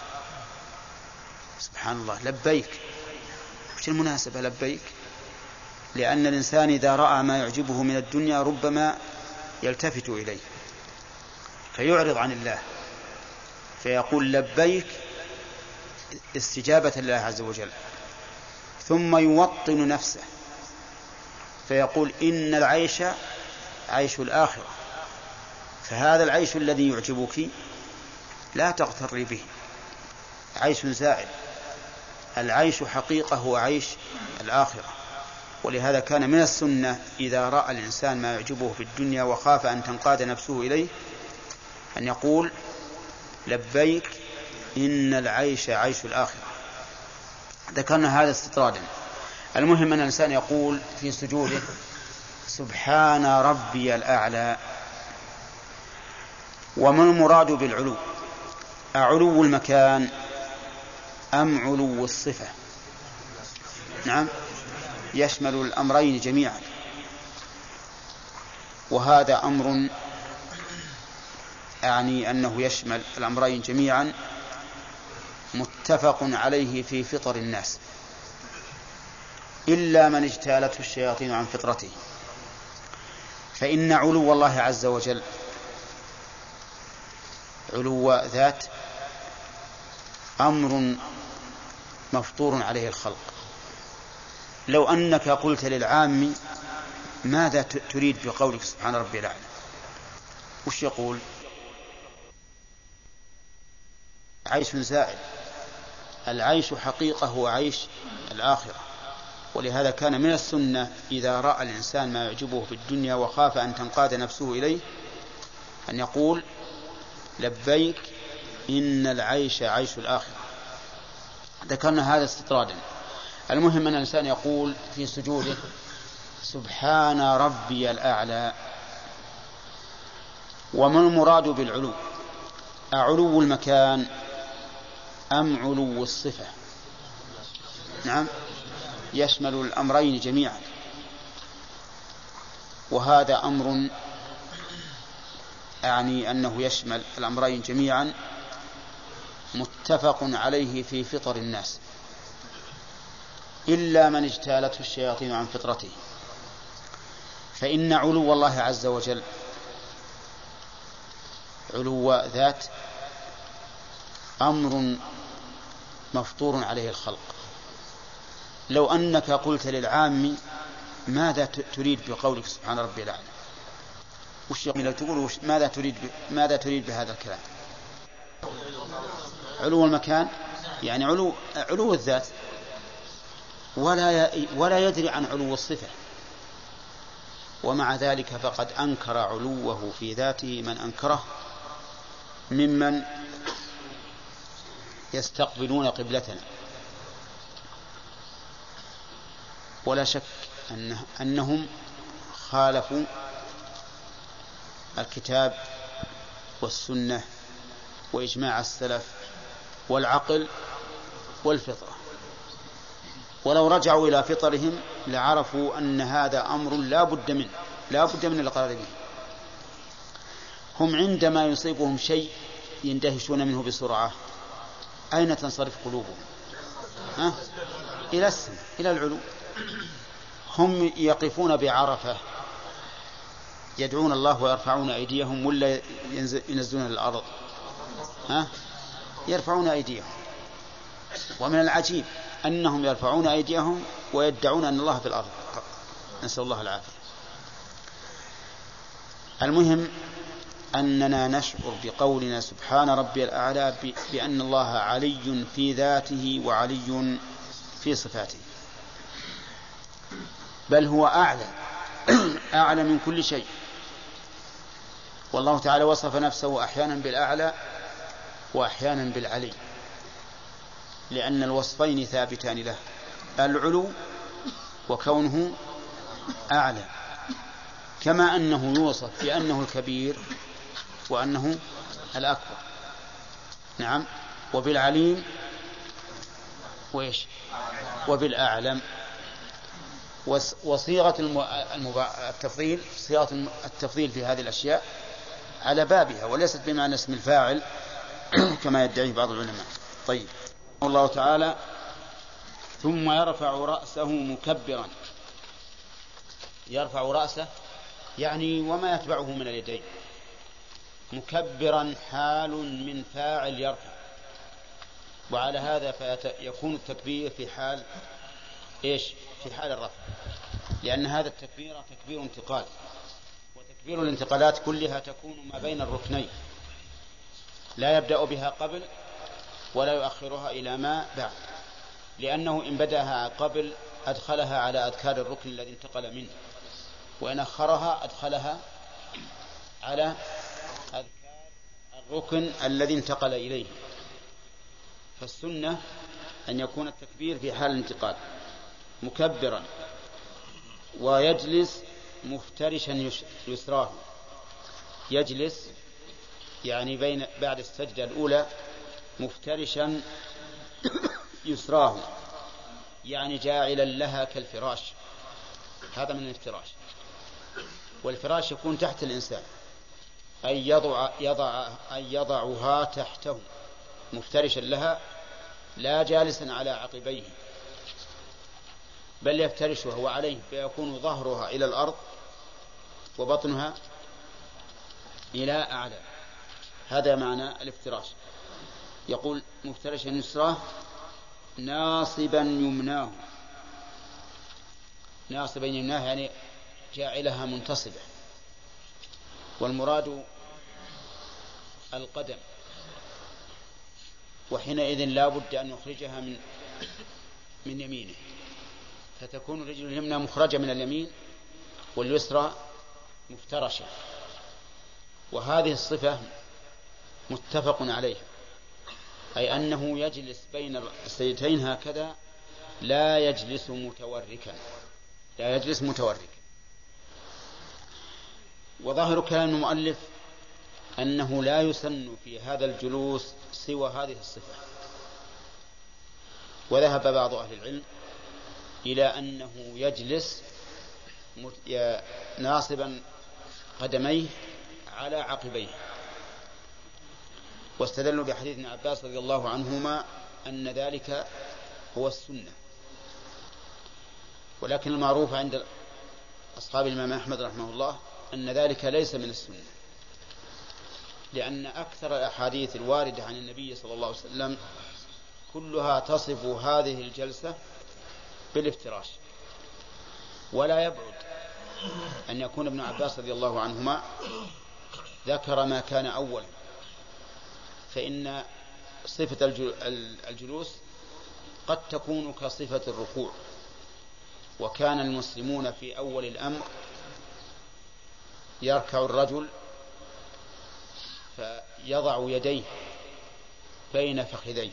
سبحان الله. لبيك. وش المناسبة لبيك؟ لأن الإنسان إذا رأى ما يعجبه من الدنيا ربما يلتفت إليه فيعرض عن الله فيقول لبيك استجابة لله عز وجل ثم يوطن نفسه فيقول إن العيش عيش الآخرة فهذا العيش الذي يعجبك لا تغتري به عيش زائل. العيش حقيقة هو عيش الآخرة. ولهذا كان من السنة إذا رأى الإنسان ما يعجبه في الدنيا وخاف أن تنقاد نفسه إليه أن يقول لبيك إن العيش عيش الآخرة. ذكرنا هذا استطرادا. المهم أن الإنسان يقول في سجوده سبحان ربي الأعلى وما المراد بالعلو؟ أعلو المكان أم علو الصفة؟ نعم. يشمل الأمرين جميعا. وهذا أمر أعني أنه يشمل الأمرين جميعا متفق عليه في فطر الناس. إلا من اجتالته الشياطين عن فطرته. فإن علو الله عز وجل علو ذات أمر مفطور عليه الخلق. لو أنك قلت للعام ماذا تريد بقولك سبحان ربي الأعلى؟ وش يقول؟ عيش زائل. العيش حقيقة هو عيش الآخرة. ولهذا كان من السنة إذا رأى الإنسان ما يعجبه في الدنيا وخاف أن تنقاد نفسه إليه أن يقول لبيك إن العيش عيش الآخرة. ذكرنا هذا استطرادا. المهم أن الإنسان يقول في سجوده سبحان ربي الأعلى. وما المراد بالعلو؟ أعلو المكان أم علو الصفة؟ نعم. يشمل الأمرين جميعا. وهذا أمر أعني أنه يشمل الأمرين جميعا. متفق عليه في فطر الناس إلا من اجتالته الشياطين عن فطرته. فإن علو الله عز وجل علو ذات أمر مفطور عليه الخلق. لو أنك قلت للعام ماذا تريد بقولك سبحان ربي الأعلى؟ وش تقول ماذا تريد ماذا تريد بهذا الكلام؟ علو المكان يعني علو علو الذات ولا ولا يدري عن علو الصفة. ومع ذلك فقد أنكر علوه في ذاته من أنكره ممن يستقبلون قبلتنا. ولا شك أنه أنهم خالفوا الكتاب والسنة وإجماع السلف والعقل والفطرة. ولو رجعوا إلى فطرهم لعرفوا أن هذا أمر لا بد منه لا بد من الإقرار به. هم عندما يصيبهم شيء يندهشون منه بسرعة أين تنصرف قلوبهم؟ ها؟ إلى السماء إلى العلو. هم يقفون بعرفة يدعون الله ويرفعون أيديهم ولا ينزلون الأرض. ها؟ يرفعون أيديهم. ومن العجيب أنهم يرفعون أيديهم ويدعون أن الله في الأرض. نسأل الله العافية. المهم أننا نشعر بقولنا سبحان ربي الأعلى بأن الله علي في ذاته وعلي في صفاته. بل هو أعلى أعلى من كل شيء. والله تعالى وصف نفسه أحيانا بالأعلى وأحيانا بالعلي لأن الوصفين ثابتان له العلو وكونه أعلى كما أنه يوصف بأنه الكبير وأنه الأكبر. نعم. وبالعليم وإيش؟ وبالأعلم. وصيغة التفضيل صيغة التفضيل في هذه الأشياء على بابها وليست بمعنى اسم الفاعل <coughs> كما يدعيه بعض العلماء. طيب. الله تعالى ثم يرفع رأسه مكبرا. يرفع رأسه يعني وما يتبعه من اليدين. مكبرا حال من فاعل يرفع. وعلى هذا فيكون التكبير في حال إيش؟ في حال الرفع. لأن هذا التكبير تكبير انتقال. وتكبير الانتقالات كلها تكون ما بين الركنين. لا يبدأ بها قبل ولا يؤخرها إلى ما بعد لأنه إن بدأها قبل أدخلها على أذكار الركن الذي انتقل منه وإن أخرها أدخلها على أذكار الركن الذي انتقل إليه. فالسنة أن يكون التكبير في حال الانتقال مكبرا ويجلس مفترشا يسراه يجلس يعني بين بعد السجدة الأولى مفترشا يسراه يعني جاعلا لها كالفراش. هذا من الافتراش والفراش يكون تحت الإنسان. أي يضع, يضع أي يضعها تحته. مفترشا لها لا جالسا على عقبيه. بل يفترشها وعليه فيكون ظهرها إلى الأرض وبطنها إلى أعلى. هذا معنى الافتراش. يقول مفترشا يسراه ناصبا يمناه. ناصبا يمناه يعني جاعلها منتصبة. والمراد القدم. وحينئذ لا بد أن يخرجها من من يمينه. فتكون الرجل اليمنى مخرجة من اليمين واليسرى مفترشة. وهذه الصفة متفق عليها أي أنه يجلس بين السيدتين هكذا لا يجلس متوركا. لا يجلس متوركا. وظاهر كلام المؤلف أنه لا يسن في هذا الجلوس سوى هذه الصفة. وذهب بعض أهل العلم إلى أنه يجلس ناصبا قدميه على عقبيه. واستدلوا بحديث ابن عباس رضي الله عنهما أن ذلك هو السنة. ولكن المعروف عند أصحاب الإمام أحمد رحمه الله أن ذلك ليس من السنة. لأن أكثر الأحاديث الواردة عن النبي صلى الله عليه وسلم كلها تصف هذه الجلسة بالافتراش. ولا يبعد أن يكون ابن عباس رضي الله عنهما ذكر ما كان أولا. فإن صفة الجلوس قد تكون كصفة الركوع وكان المسلمون في أول الأمر يركع الرجل فيضع يديه بين فخذيه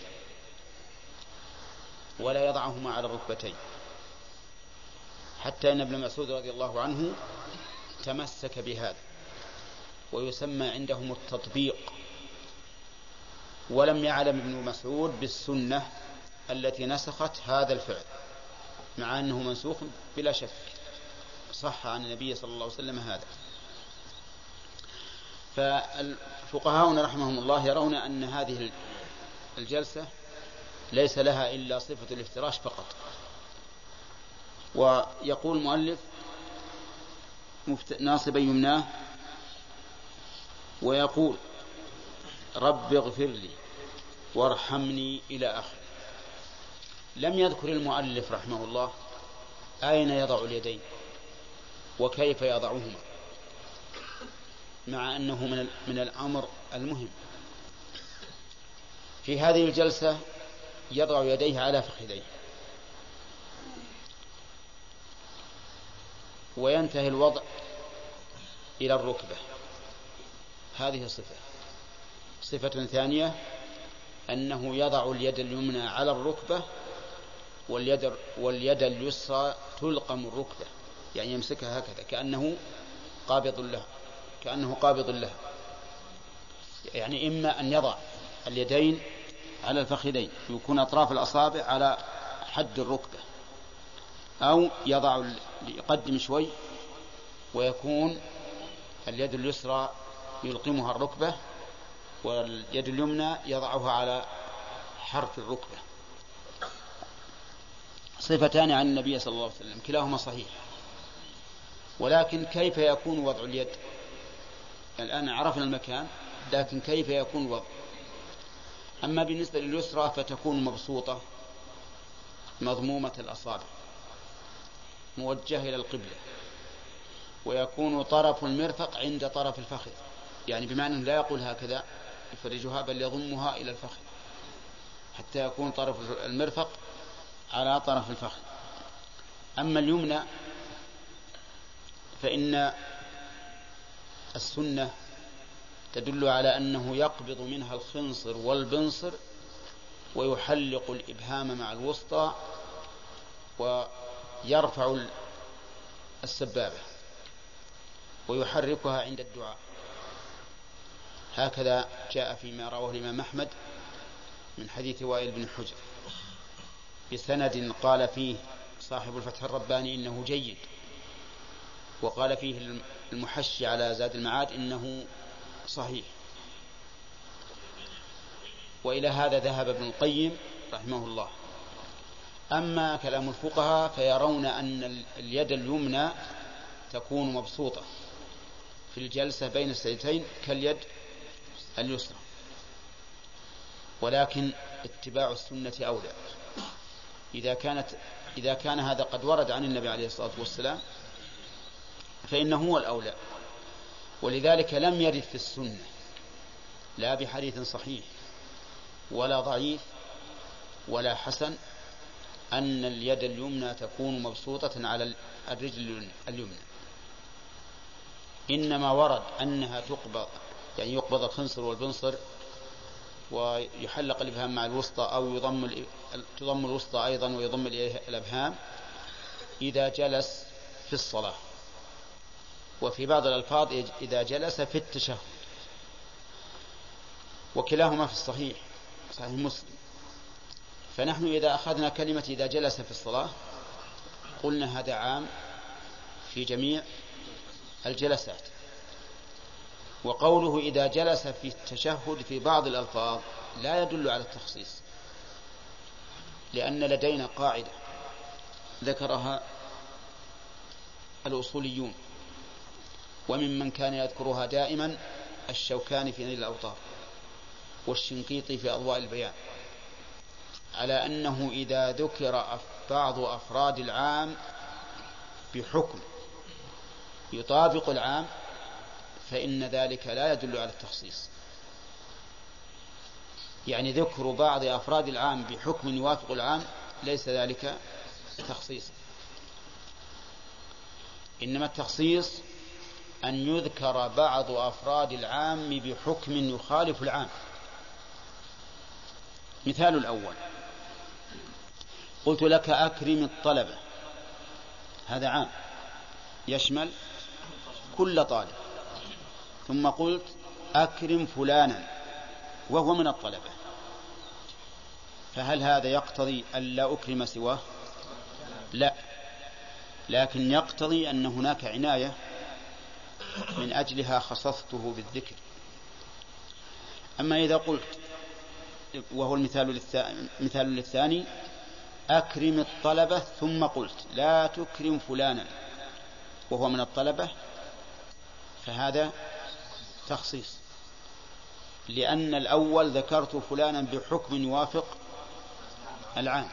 ولا يضعهما على الركبتين حتى أن ابن مسعود رضي الله عنه تمسك بهذا ويسمى عندهم التطبيق. ولم يعلم ابن مسعود بالسنة التي نسخت هذا الفعل مع أنه منسوخ بلا شك. صح عن النبي صلى الله عليه وسلم هذا. فالفقهاء رحمهم الله يرون أن هذه الجلسة ليس لها إلا صفة الافتراش فقط. ويقول المؤلف ناصبا يمناه ويقول رب اغفر لي وارحمني إلى آخره. لم يذكر المؤلف رحمه الله أين يضع اليدين وكيف يضعهما مع أنه من من الأمر المهم. في هذه الجلسة يضع يديه على فخذيه. وينتهي الوضع إلى الركبة. هذه صفة صفة ثانية أنه يضع اليد اليمنى على الركبة واليد واليد اليسرى تلقم الركبة يعني يمسكها هكذا كأنه قابض لها كأنه قابض لها. يعني إما أن يضع اليدين على الفخذين يكون أطراف الأصابع على حد الركبة أو يضع يقدم شوي ويكون اليد اليسرى يلقمها الركبة واليد اليمنى يضعها على حرف الركبة صفتان عن النبي صلى الله عليه وسلم. كلاهما صحيح. ولكن كيف يكون وضع اليد؟ الآن عرفنا المكان لكن كيف يكون الوضع؟ أما بالنسبة لليسرى فتكون مبسوطة مضمومة الأصابع موجهة إلى القبلة ويكون طرف المرفق عند طرف الفخذ. يعني بمعنى لا يقول هكذا يفرجها بل يضمها إلى الفخذ حتى يكون طرف المرفق على طرف الفخذ. أما اليمنى فإن السنة تدل على أنه يقبض منها الخنصر والبنصر ويحلق الإبهام مع الوسطى ويرفع السبابة ويحركها عند الدعاء. هكذا جاء فيما رواه الإمام أحمد من حديث وائل بن حجر. بسند قال فيه صاحب الفتح الرباني إنه جيد وقال فيه المحشي على زاد المعاد إنه صحيح. وإلى هذا ذهب ابن القيم رحمه الله. أما كلام الفقهاء فيرون أن اليد اليمنى تكون مبسوطة في الجلسة بين السجدتين كاليد اليسرى. ولكن اتباع السنة أولى. إذا كانت إذا كان هذا قد ورد عن النبي عليه الصلاة والسلام فإنه هو الأولى. ولذلك لم يرد في السنة لا بحديث صحيح ولا ضعيف ولا حسن أن اليد اليمنى تكون مبسوطة على الرجل اليمنى. إنما ورد أنها تقبض يعني يقبض الخنصر والبنصر ويحلق الإبهام مع الوسطى أو يضم تضم الوسطى أيضا ويضم الإبهام إذا جلس في الصلاة. وفي بعض الألفاظ إذا جلس في التشهد. وكلاهما في الصحيح صحيح مسلم. فنحن إذا أخذنا كلمة إذا جلس في الصلاة قلنا هذا عام في جميع الجلسات. وقوله إذا جلس في التشهد في بعض الألفاظ لا يدل على التخصيص لأن لدينا قاعدة ذكرها الأصوليون وممن كان يذكرها دائما الشوكاني في نيل الأوطار والشنقيطي في أضواء البيان على أنه إذا ذكر بعض أفراد العام بحكم يطابق العام فإن ذلك لا يدل على التخصيص. يعني ذكر بعض أفراد العام بحكم يوافق العام ليس ذلك تخصيصا إنما التخصيص أن يذكر بعض أفراد العام بحكم يخالف العام. مثال الأول قلت لك أكرم الطلبة هذا عام يشمل كل طالب. ثم قلت أكرم فلانا وهو من الطلبة. فهل هذا يقتضي أن لا أكرم سواه؟ لا. لكن يقتضي أن هناك عناية من أجلها خصصته بالذكر. أما إذا قلت وهو المثال مثال للثاني أكرم الطلبة ثم قلت لا تكرم فلانا وهو من الطلبة فهذا تخصيص. لأن الأول ذكرت فلانا بحكم يوافق العام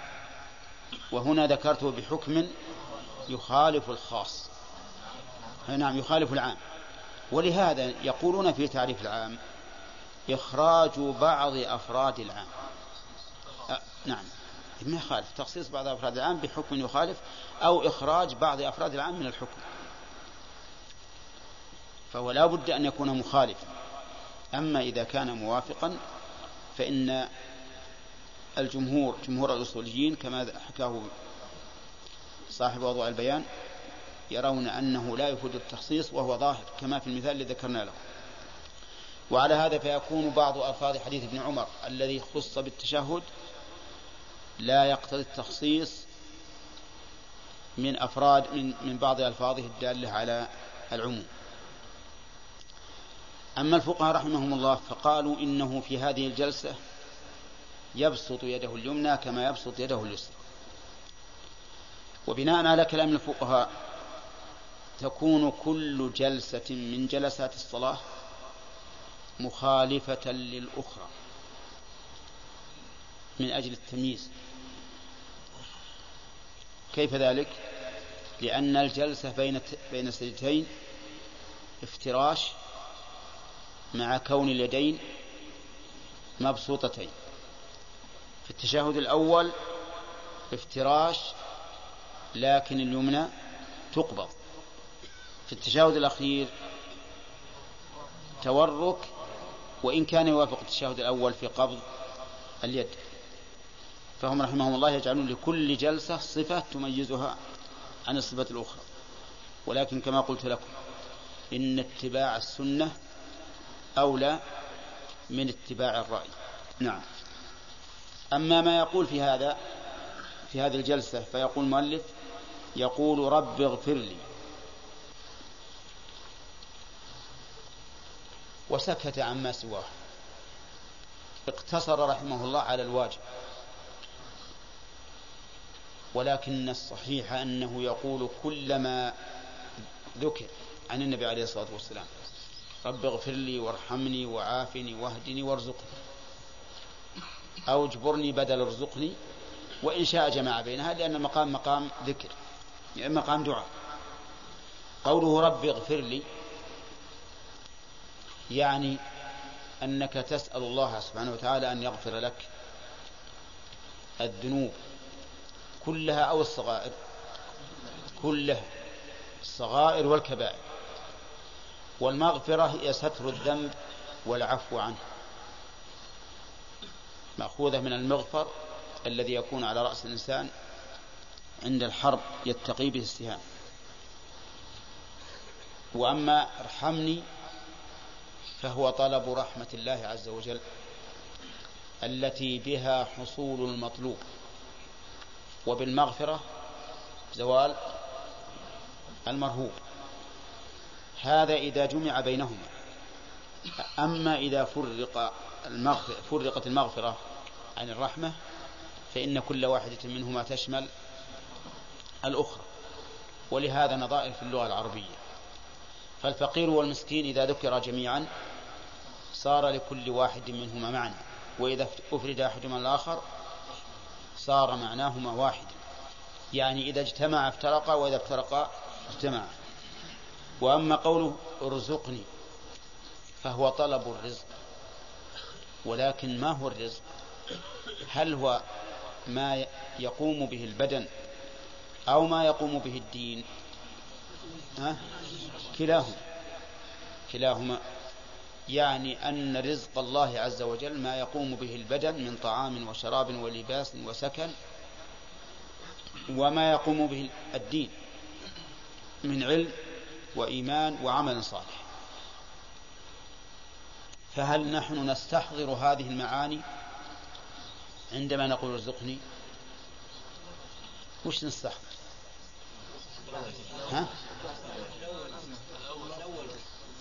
وهنا ذكرته بحكم يخالف الخاص. نعم يخالف العام. ولهذا يقولون في تعريف العام إخراج بعض أفراد العام. أه نعم ما يخالف تخصيص بعض أفراد العام بحكم يخالف أو إخراج بعض أفراد العام من الحكم. فهو لا بد أن يكون مخالفا. أما إذا كان موافقا فإن الجمهور جمهور الأصوليين كما حكاه صاحب وضوء البيان يرون أنه لا يفيد التخصيص وهو ظاهر كما في المثال الذي ذكرنا له. وعلى هذا فيكون بعض ألفاظ حديث ابن عمر الذي خص بالتشهد لا يقتضي التخصيص من أفراد من, من بعض ألفاظه الدالة على العموم. أما الفقهاء رحمهم الله فقالوا إنه في هذه الجلسة يبسط يده اليمنى كما يبسط يده اليسرى وبناء على كلام الفقهاء تكون كل جلسة من جلسات الصلاة مخالفة للأخرى من أجل التمييز كيف ذلك؟ لأن الجلسة بين بين السجدتين افتراش مع كون اليدين مبسوطتين. في التشهد الأول افتراش لكن اليمنى تقبض. في التشهد الأخير تورك وإن كان يوافق التشهد الأول في قبض اليد. فهم رحمهم الله يجعلون لكل جلسة صفة تميزها عن الصفة الأخرى. ولكن كما قلت لكم إن اتباع السنة أولى من اتباع الرأي. نعم. أما ما يقول في هذا في هذه الجلسة فيقول المؤلف يقول رب اغفر لي. وسكت عما سواه. اقتصر رحمه الله على الواجب. ولكن الصحيح أنه يقول كلما ذكر عن النبي عليه الصلاة والسلام. رب اغفر لي وارحمني وعافني واهدني وارزقني. أو اجبرني بدل ارزقني. وإن شاء جمع بينها لأن المقام مقام ذكر. يعني مقام دعاء. قوله رب اغفر لي يعني أنك تسأل الله سبحانه وتعالى أن يغفر لك الذنوب كلها أو الصغائر. كلها. الصغائر والكبائر. والمغفرة هي ستر الذنب والعفو عنه. مأخوذة من المغفر الذي يكون على رأس الإنسان عند الحرب يتقي به السهام. وأما ارحمني فهو طلب رحمة الله عز وجل التي بها حصول المطلوب. وبالمغفرة زوال المرهوب. هذا إذا جمع بينهما. أما إذا فرق المغفرة فرقت المغفرة عن الرحمة فإن كل واحدة منهما تشمل الأخرى. ولهذا نظائر في اللغة العربية. فالفقير والمسكين إذا ذكر جميعا صار لكل واحد منهما معنى. وإذا أفرد أحدهما الآخر صار معناهما واحدا. يعني إذا اجتمع افترقا وإذا افترقا اجتمعا. وأما قوله ارزقني فهو طلب الرزق. ولكن ما هو الرزق؟ هل هو ما يقوم به البدن أو ما يقوم به الدين؟ ها؟ كلاهما. كلاهما يعني أن رزق الله عز وجل ما يقوم به البدن من طعام وشراب ولباس وسكن وما يقوم به الدين. من علم وإيمان وعمل صالح. فهل نحن نستحضر هذه المعاني عندما نقول ارزقني؟ وش نستحضر؟ ها؟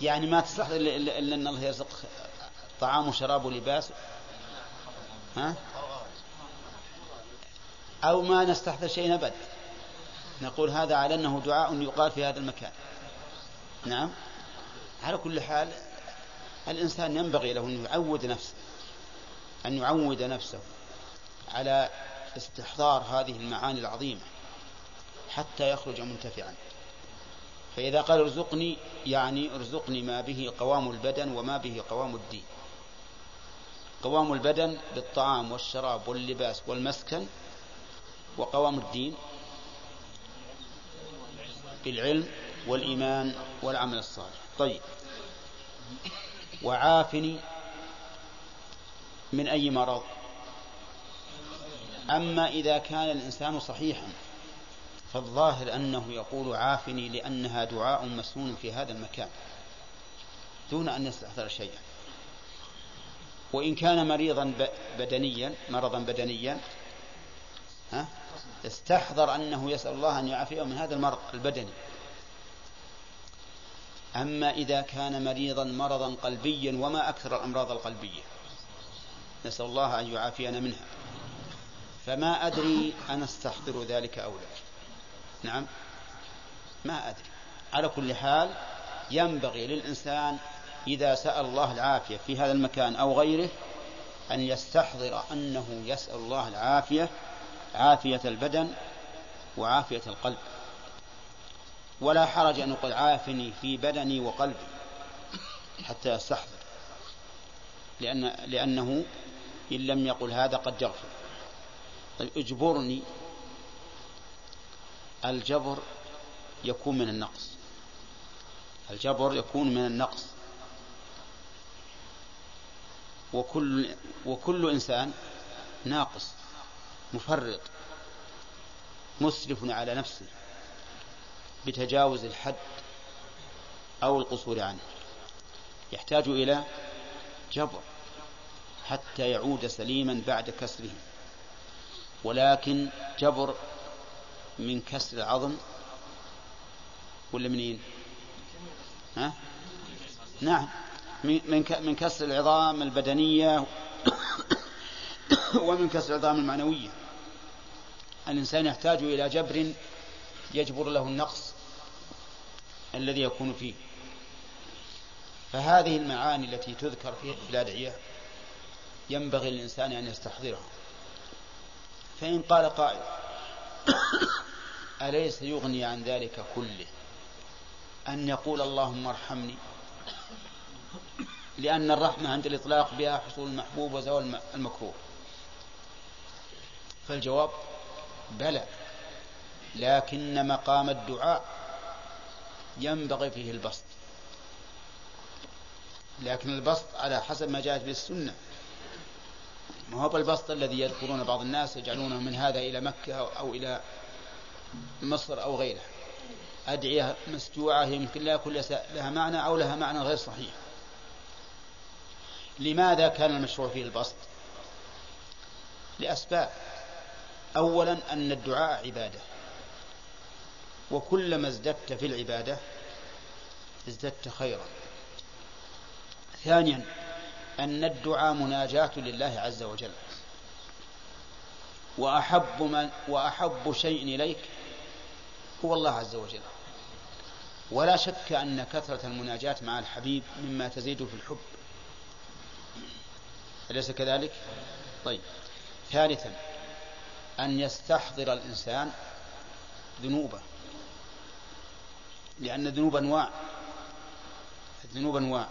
يعني ما تستحضر إلا أن الله يرزق طعام وشراب ولباس؟ ها؟ أو ما نستحضر شيء أبد نقول هذا على أنه دعاء يقال في هذا المكان. نعم. على كل حال الإنسان ينبغي له أن يعود نفسه أن يعود نفسه على استحضار هذه المعاني العظيمة حتى يخرج منتفعا. فإذا قال ارزقني يعني ارزقني ما به قوام البدن وما به قوام الدين. قوام البدن بالطعام والشراب واللباس والمسكن وقوام الدين بالعلم والإيمان والعمل الصالح. طيب. وعافني من أي مرض. أما إذا كان الإنسان صحيحا فالظاهر أنه يقول عافني لأنها دعاء مسنون في هذا المكان دون أن يستحضر شيئا. وإن كان مريضا بدنيا مرضا بدنيا ها استحضر أنه يسأل الله أن يعافيه من هذا المرض البدني. أما إذا كان مريضا مرضا قلبيا وما أكثر الأمراض القلبية. نسأل الله أن يعافينا منها. فما أدري أنا أستحضر ذلك أو لا. نعم؟ ما أدري. على كل حال ينبغي للإنسان إذا سأل الله العافية في هذا المكان أو غيره أن يستحضر أنه يسأل الله العافية عافية البدن وعافية القلب. ولا حرج أن يقول عافني في بدني وقلبي حتى يستحضر. لأن لأنه إن لم يقل هذا قد يغفر. طيب اجبرني. الجبر يكون من النقص. الجبر يكون من النقص. وكل وكل إنسان ناقص مفرط مسرف على نفسه. بتجاوز الحد أو القصور عنه. يحتاج إلى جبر حتى يعود سليما بعد كسره. ولكن جبر من كسر العظم ولا منين؟ ها؟ نعم. من من كسر العظام البدنية <coughs> ومن كسر العظام المعنوية. الإنسان يحتاج إلى جبر يجبر له النقص. الذي يكون فيه. فهذه المعاني التي تذكر في الأدعية ينبغي للإنسان أن يستحضرها. فإن قال قائل أليس يغني عن ذلك كله؟ أن يقول اللهم ارحمني. لأن الرحمة عند الإطلاق بها حصول المحبوب وزوال المكروه. فالجواب بلى. لكن مقام الدعاء ينبغي فيه البسط. لكن البسط على حسب ما جاءت به السنة. ما هو بالبسط الذي يذكرون بعض الناس يجعلونه من هذا إلى مكة أو إلى مصر أو غيره أدعية مسجوعة يمكن لا يكون لها معنى أو لها معنى غير صحيح. لماذا كان المشروع فيه البسط؟ لأسباب. أولا أن الدعاء عبادة. وكلما ازددت في العبادة ازددت خيرا. ثانيا أن الدعاء مناجاة لله عز وجل. وأحب من وأحب شيء إليك هو الله عز وجل. ولا شك أن كثرة المناجاة مع الحبيب مما تزيد في الحب. أليس كذلك؟ طيب. ثالثا أن يستحضر الإنسان ذنوبه. لأن الذنوب أنواع. الذنوب أنواع.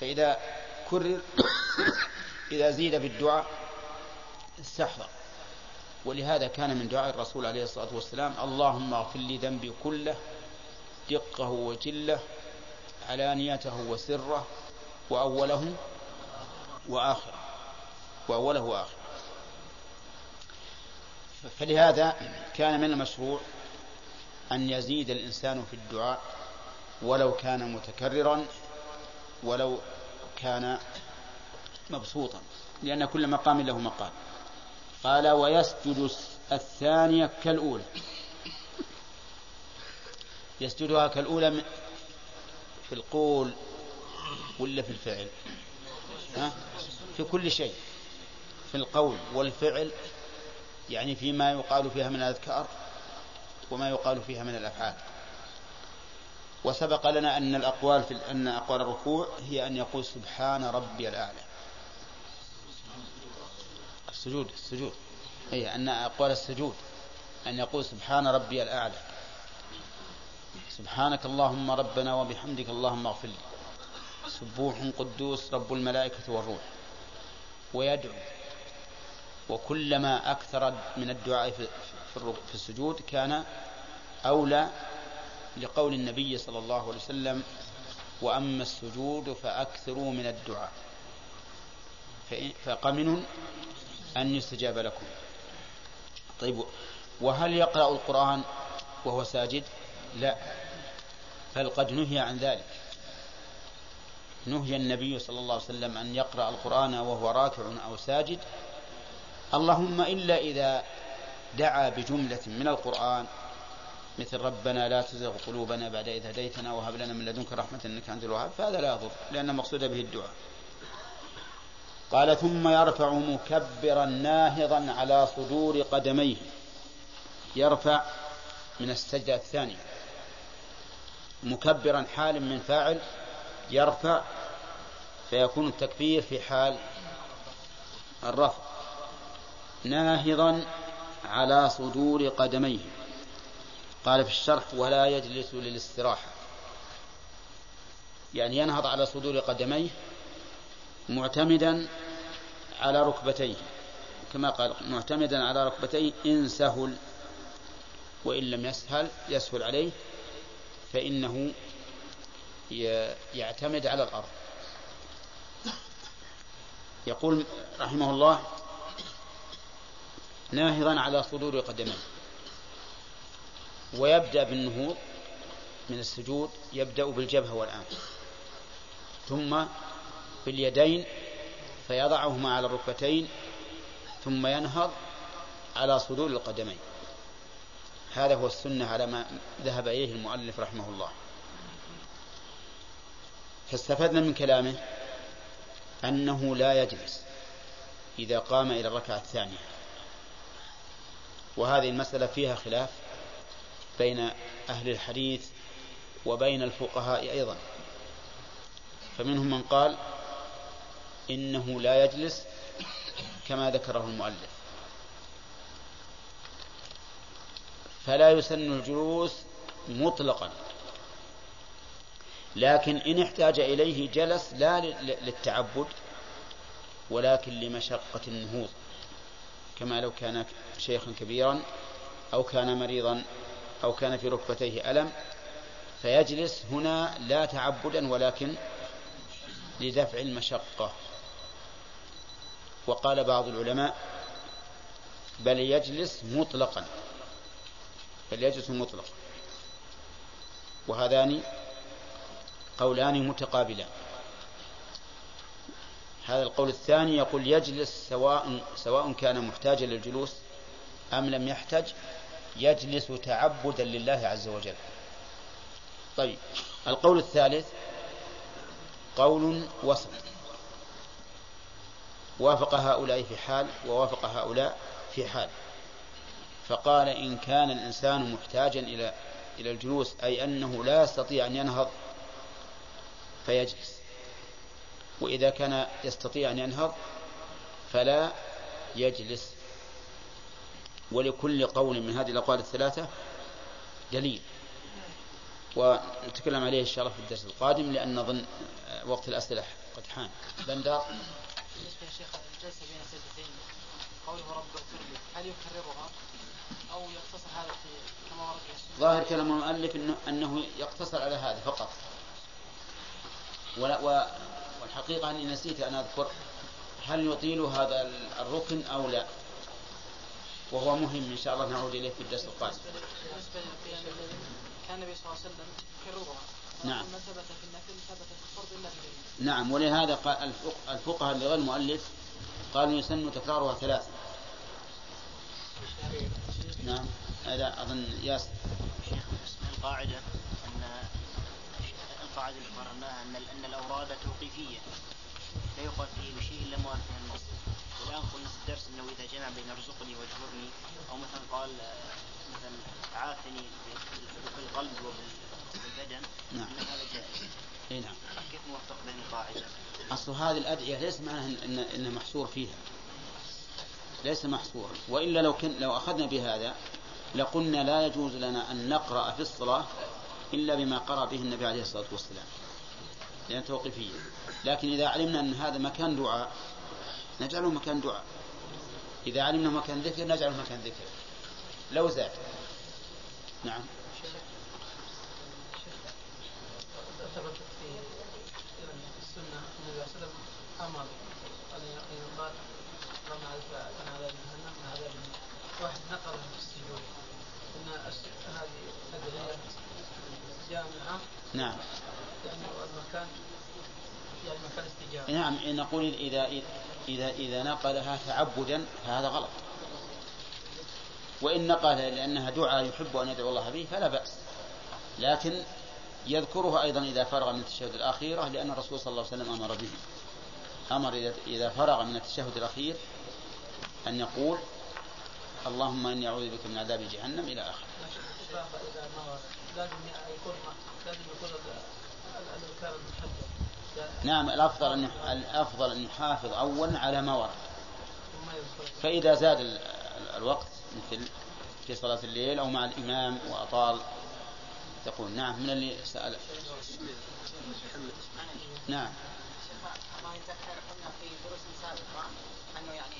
فإذا كرر إذا زيد بالدعاء استحضر. ولهذا كان من دعاء الرسول عليه الصلاة والسلام اللهم اغفر لي ذنبي كله دقه وجله علانيته وسره وأوله وآخره. وأوله وآخره. فلهذا كان من المشروع أن يزيد الإنسان في الدعاء ولو كان متكررا ولو كان مبسوطا لأن كل مقام له مقام. قال ويسجد الثانية كالأولى. يسجدها كالأولى في القول ولا في الفعل؟ ها؟ في كل شيء. في القول والفعل يعني فيما يقال فيها من الأذكار. وما يقال فيها من الأفعال. وسبق لنا أن الأقوال في أن أقوال الركوع هي أن يقول سبحان ربي الأعلى. السجود السجود. هي أن أقوال السجود. أن يقول سبحان ربي الأعلى. سبحانك اللهم ربنا وبحمدك اللهم اغفر لي. سبوح قدوس رب الملائكة والروح. ويدعو. وكلما أكثر من الدعاء في السجود كان أولى لقول النبي صلى الله عليه وسلم وأما السجود فأكثروا من الدعاء. فقمن أن يستجاب لكم. طيب وهل يقرأ القرآن وهو ساجد؟ لا بل قد نهي عن ذلك. نهي النبي صلى الله عليه وسلم أن يقرأ القرآن وهو راكع أو ساجد. اللهم إلا إذا دعا بجملة من القرآن مثل ربنا لا تزغ قلوبنا بعد إذ هديتنا وهب لنا من لدنك رحمة إنك أنت الوهاب. فهذا لا يضر لأن المقصود به الدعاء. قال ثم يرفع مكبرا ناهضا على صدور قدميه. يرفع من السجدة الثانية. مكبرا حال من فاعل يرفع فيكون التكبير في حال الرفع. ناهضا على صدور قدميه. قال في الشرح ولا يجلس للاستراحة. يعني ينهض على صدور قدميه معتمدا على ركبتيه. كما قال معتمدا على ركبتيه إن سهل وإن لم يسهل يسهل عليه فإنه يعتمد على الأرض. يقول رحمه الله ناهضا على صدور قدميه. ويبدأ بالنهوض من السجود يبدأ بالجبهة والأنف ثم باليدين فيضعهما على الركبتين ثم ينهض على صدور القدمين. هذا هو السنة على ما ذهب إليه المؤلف رحمه الله. فاستفدنا من كلامه أنه لا يجلس إذا قام إلى الركعة الثانية. وهذه المسألة فيها خلاف بين أهل الحديث وبين الفقهاء أيضا. فمنهم من قال إنه لا يجلس كما ذكره المؤلف. فلا يسن الجلوس مطلقا. لكن إن احتاج إليه جلس لا للتعبد ولكن لمشقة النهوض. كما لو كان شيخا كبيرا أو كان مريضا أو كان في ركبتيه ألم فيجلس هنا لا تعبدا ولكن لدفع المشقة. وقال بعض العلماء بل يجلس مطلقا بل يجلس مطلقا. وهذان قولان متقابلان. هذا القول الثاني يقول يجلس سواء سواء كان محتاجا للجلوس أم لم يحتج يجلس تعبدا لله عز وجل. طيب القول الثالث قول وسط وافق هؤلاء في حال ووافق هؤلاء في حال. فقال إن كان الإنسان محتاجا إلى إلى الجلوس أي أنه لا يستطيع أن ينهض فيجلس. وإذا كان يستطيع أن ينهض فلا يجلس. ولكل قول من هذه الأقوال الثلاثة دليل. ونتكلم عليه إن شاء الله في الدرس القادم لأن نظن وقت الأسئلة قد حان. بندر. بالنسبة يا شيخ الجلسة بين السجدتين قوله رب اغفر لي هل يكررها أو يقتصر هذا في كما ورد ظاهر كلام المؤلف أنه يقتصر على هذا فقط. ولا و والحقيقة أني نسيت أن أذكر. هل يطيل هذا الركن أو لا؟ وهو مهم إن شاء الله نعود إليه في الدرس القادم. بالنسبة كان النبي صلى الله عليه وسلم يكررها نعم. ما ثبت في النفل ثبت في الفرض إلا في نعم ولهذا قال الفقهاء اللي غير المؤلف قالوا يسن تكرارها ثلاثة. نعم هذا أظن ياسر القاعدة. القاعدة اللي قررناها أن أن الأوراد توقيفية لا يقال فيه بشيء إلا ما ورد النص. والآن قلنا في الدرس أنه إذا جمع بين ارزقني واجبرني أو مثلا قال آه، مثلا عافني بالقلب وبالبدن نعم. أن هذا جائز. إي نعم. كيف نوفق بين القاعدة؟ أصل هذه الأدعية ليس معناها إن, إن محصور فيها. ليس محصورا وإلا لو كن لو أخذنا بهذا لقلنا لا يجوز لنا أن نقرأ في الصلاة إلا بما قرأ به النبي عليه الصلاة والسلام لأن توقيفية لكن إذا علمنا أن هذا مكان دعاء نجعله مكان دعاء إذا علمنا مكان ذكر نجعله مكان ذكر لو زاد نعم ثبت في السنة النبي صلى الله عليه وسلم أمر أن يقال رمى عن عذاب جهنم من عذاب واحد نقل في السجود أن هذه الأدعية جامعة. نعم. يعني المكان يعني مكان استجابة. نعم نقول إذا إذا إذا نقلها تعبدا فهذا غلط. وإن نقلها لأنها دعاء يحب أن يدعو الله به فلا بأس. لكن يذكرها أيضا إذا فرغ من التشهد الأخيرة لأن الرسول صلى الله عليه وسلم أمر به. أمر إذا- إذا فرغ من التشهد الأخير أن يقول اللهم إني أعوذ بك من عذاب جهنم إلى آخره. لازم يكون لازم يكون ال- ال- الأذكار المحددة نعم الأفضل أن يح- الأفضل أن يحافظ أولا على ما ورد. فإذا زاد ال- ال- الوقت مثل في صلاة الليل أو مع الإمام وأطال تقول نعم من اللي سأل نعم. ما يتذكر قلنا في دروس سابقة أنه يعني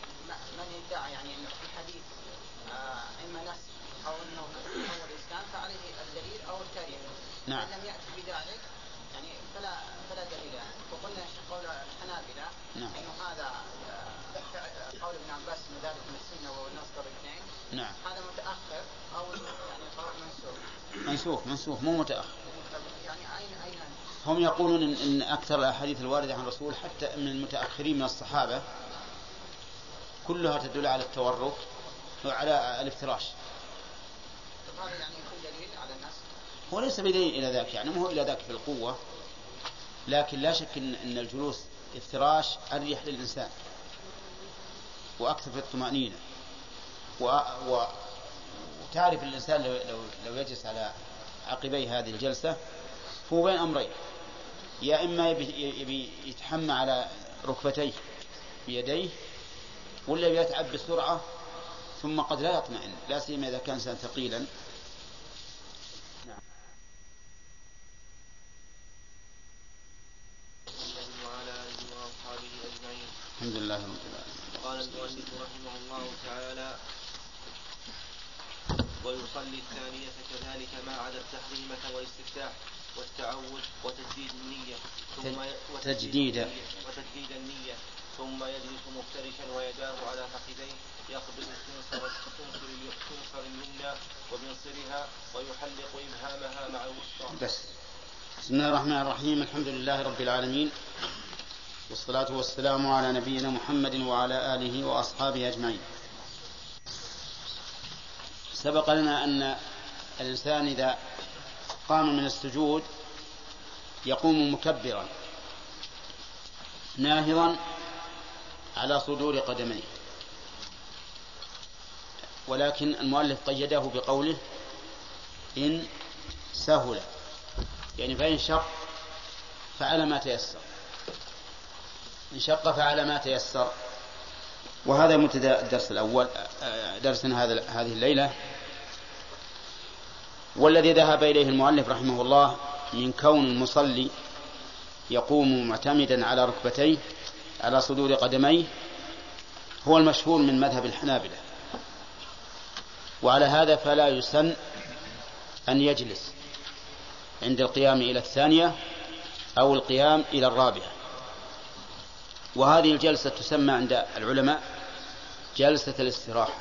من يدعي يعني أنه في الحديث آه، إما نسخ أو أنه هو الإسلام فعليه نعم. من لم يأتي بذلك يعني فلا فلا دليل وقلنا قول الحنابلة نعم. أنه هذا آه، قول ابن عباس أن ذلك من السنة والنص الاثنين نعم. هذا متأخر أو يعني قول منسوخ؟ منسوخ منسوخ مو متأخر. يعني أين أين؟ هم يقولون إن, إن أكثر الأحاديث الواردة عن الرسول حتى من المتأخرين من الصحابة كلها تدل على التورك وعلى الافتراش. يعني يكون دليل على الناس هو ليس بدليل إلى ذاك يعني مو إلى ذاك في القوة لكن لا شك إن, إن الجلوس افتراش أريح للإنسان وأكثر في الطمأنينة و... و... وتعرف الإنسان لو, لو, لو يجلس على عقبي هذه الجلسة هو بين أمرين. يا إما يبي, يبي يتحمى على ركبتيه بيديه ولا يتعب بسرعة ثم قد لا يطمئن لا سيما إذا كان إنسان ثقيلا وعلى آله وأصحابه أجمعين الحمد لله رب العالمين. قال المؤلف رحمه الله تعالى ويصلي الثانية كذلك ما عدا التحريمة والاستفتاح والتعوذ وتجديد النية ثم تجديد. وتجديد النية ثم يجلس مفترشا ويداه على فخذيه يقبض الخنصر الخنصر اليمنى وبنصرها ويحلق إبهامها مع الوسطى. بس. بسم الله الرحمن الرحيم الحمد لله رب العالمين. والصلاة والسلام على نبينا محمد وعلى آله وأصحابه أجمعين. سبق لنا أن الإنسان إذا قام من السجود يقوم مكبرا ناهضا على صدور قدميه. ولكن المؤلف قيده بقوله إن سهل يعني فإن شق فعل ما تيسر. إن شق فعل ما تيسر. وهذا مبتدا الدرس الأول آه، درسنا هذا هذه الليلة. والذي ذهب إليه المؤلف رحمه الله من كون المصلي يقوم معتمدا على ركبتيه على صدور قدميه هو المشهور من مذهب الحنابلة. وعلى هذا فلا يسن أن يجلس عند القيام إلى الثانية أو القيام إلى الرابعة. وهذه الجلسة تسمى عند العلماء جلسة الاستراحة.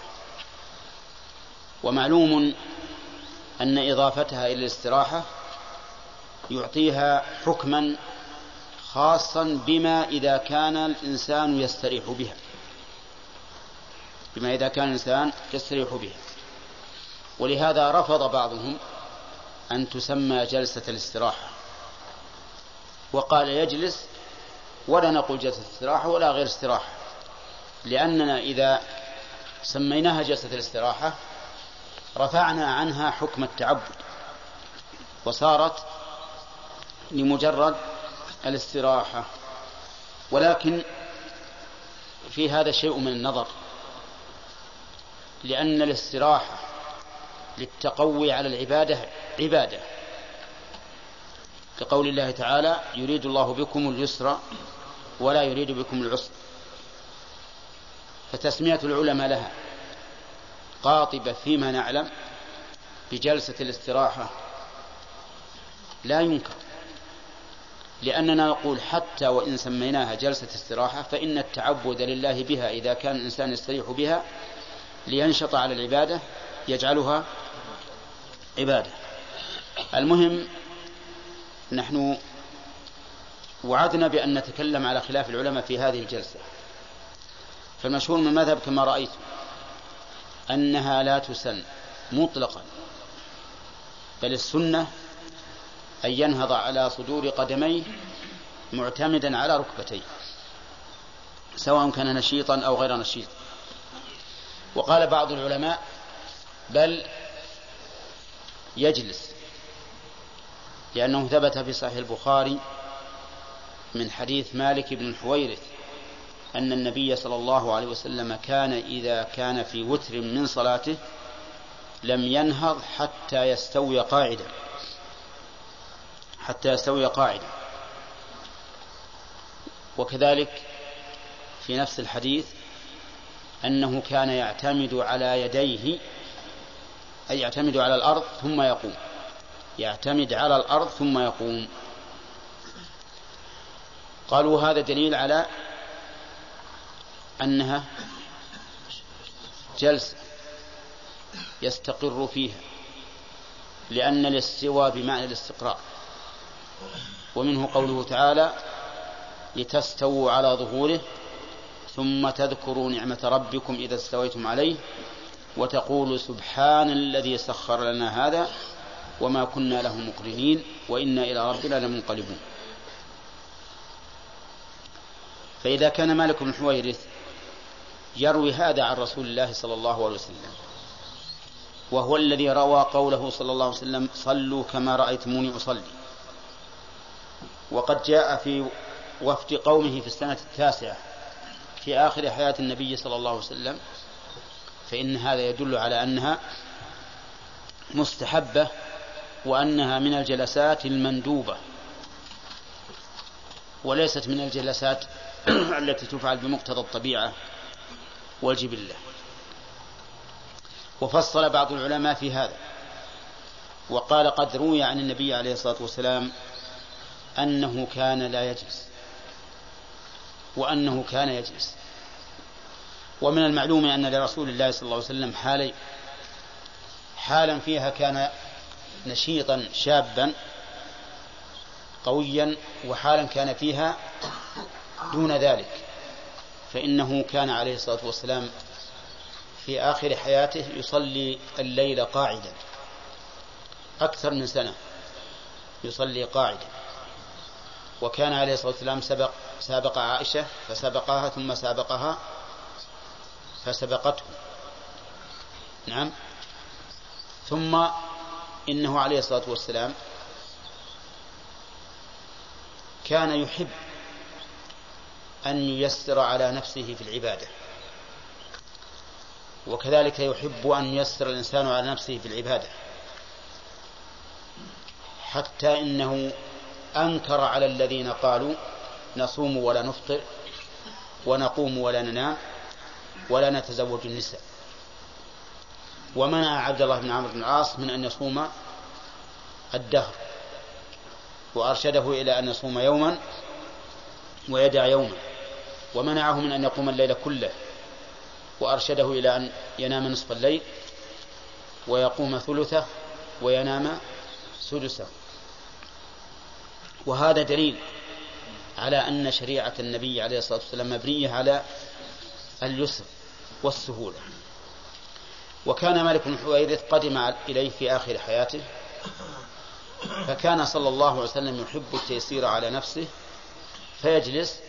ومعلوم أن إضافتها إلى الاستراحة يعطيها حكما خاصا بما إذا كان الإنسان يستريح بها. بما إذا كان الإنسان يستريح بها. ولهذا رفض بعضهم أن تسمى جلسة الاستراحة. وقال يجلس ولا نقول جلسة استراحة ولا غير استراحة. لأننا إذا سميناها جلسة الاستراحة رفعنا عنها حكم التعبد وصارت لمجرد الاستراحة. ولكن في هذا شيء من النظر لأن الاستراحة للتقوي على العبادة عبادة. كقول الله تعالى يريد الله بكم اليسر ولا يريد بكم العسر. فتسمية العلماء لها قاطبة فيما نعلم بجلسة الاستراحة. لا ينكر لأننا نقول حتى وإن سميناها جلسة استراحة فإن التعبد لله بها إذا كان الإنسان يستريح بها لينشط على العبادة يجعلها عبادة. المهم نحن وعدنا بأن نتكلم على خلاف العلماء في هذه الجلسة. فالمشهور من المذهب كما رأيت أنها لا تسن مطلقا بل السنة أن ينهض على صدور قدميه معتمدا على ركبتيه سواء كان نشيطا أو غير نشيط. وقال بعض العلماء بل يجلس لأنه ثبت في صحيح البخاري من حديث مالك بن الحويرث أن النبي صلى الله عليه وسلم كان إذا كان في وتر من صلاته لم ينهض حتى يستوي قاعدا. حتى يستوي قاعدا. وكذلك في نفس الحديث أنه كان يعتمد على يديه أي يعتمد على الأرض ثم يقوم. يعتمد على الأرض ثم يقوم. قالوا هذا دليل على أنها جلسة يستقر فيها لأن الاستواء بمعنى الاستقرار. ومنه قوله تعالى لتستووا على ظهوره ثم تذكروا نعمة ربكم إذا استويتم عليه وتقولوا سبحان الذي سخر لنا هذا وما كنا له مقرنين وإنا إلى ربنا لمنقلبون. فإذا كان مالك بن حويرث يروي هذا عن رسول الله صلى الله عليه وسلم وهو الذي روى قوله صلى الله عليه وسلم صلوا كما رأيتموني أصلي وقد جاء في وفد قومه في السنة التاسعة في آخر حياة النبي صلى الله عليه وسلم فإن هذا يدل على أنها مستحبة وأنها من الجلسات المندوبة. وليست من الجلسات <clears throat> التي تفعل بمقتضى الطبيعة والجبلة. وفصل بعض العلماء في هذا وقال قد روي عن النبي عليه الصلاة والسلام أنه كان لا يجلس وأنه كان يجلس. ومن المعلوم أن لرسول الله صلى الله عليه وسلم حالين حالا فيها كان نشيطا شابا قويا وحالا كان فيها دون ذلك. فإنه كان عليه الصلاة والسلام في آخر حياته يصلي الليل قاعدا. أكثر من سنة يصلي قاعدا. وكان عليه الصلاة والسلام سبق سابق عائشة فسبقها ثم سابقها فسبقته. نعم. ثم إنه عليه الصلاة والسلام كان يحب أن ييسر على نفسه في العبادة. وكذلك يحب أن ييسر الإنسان على نفسه في العبادة. حتى إنه أنكر على الذين قالوا نصوم ولا نفطر ونقوم ولا ننام ولا نتزوج النساء. ومنع عبد الله بن عمرو بن العاص من أن يصوم الدهر. وأرشده إلى أن يصوم يوما ويدع يوما ومنعه من أن يقوم الليل كله وأرشده إلى أن ينام نصف الليل ويقوم ثلثه وينام سدسه. وهذا دليل على أن شريعة النبي عليه الصلاة والسلام مبنية على اليسر والسهولة. وكان مالك بن حويرث قدم إليه في آخر حياته فكان صلى الله عليه وسلم يحب التيسير على نفسه فيجلس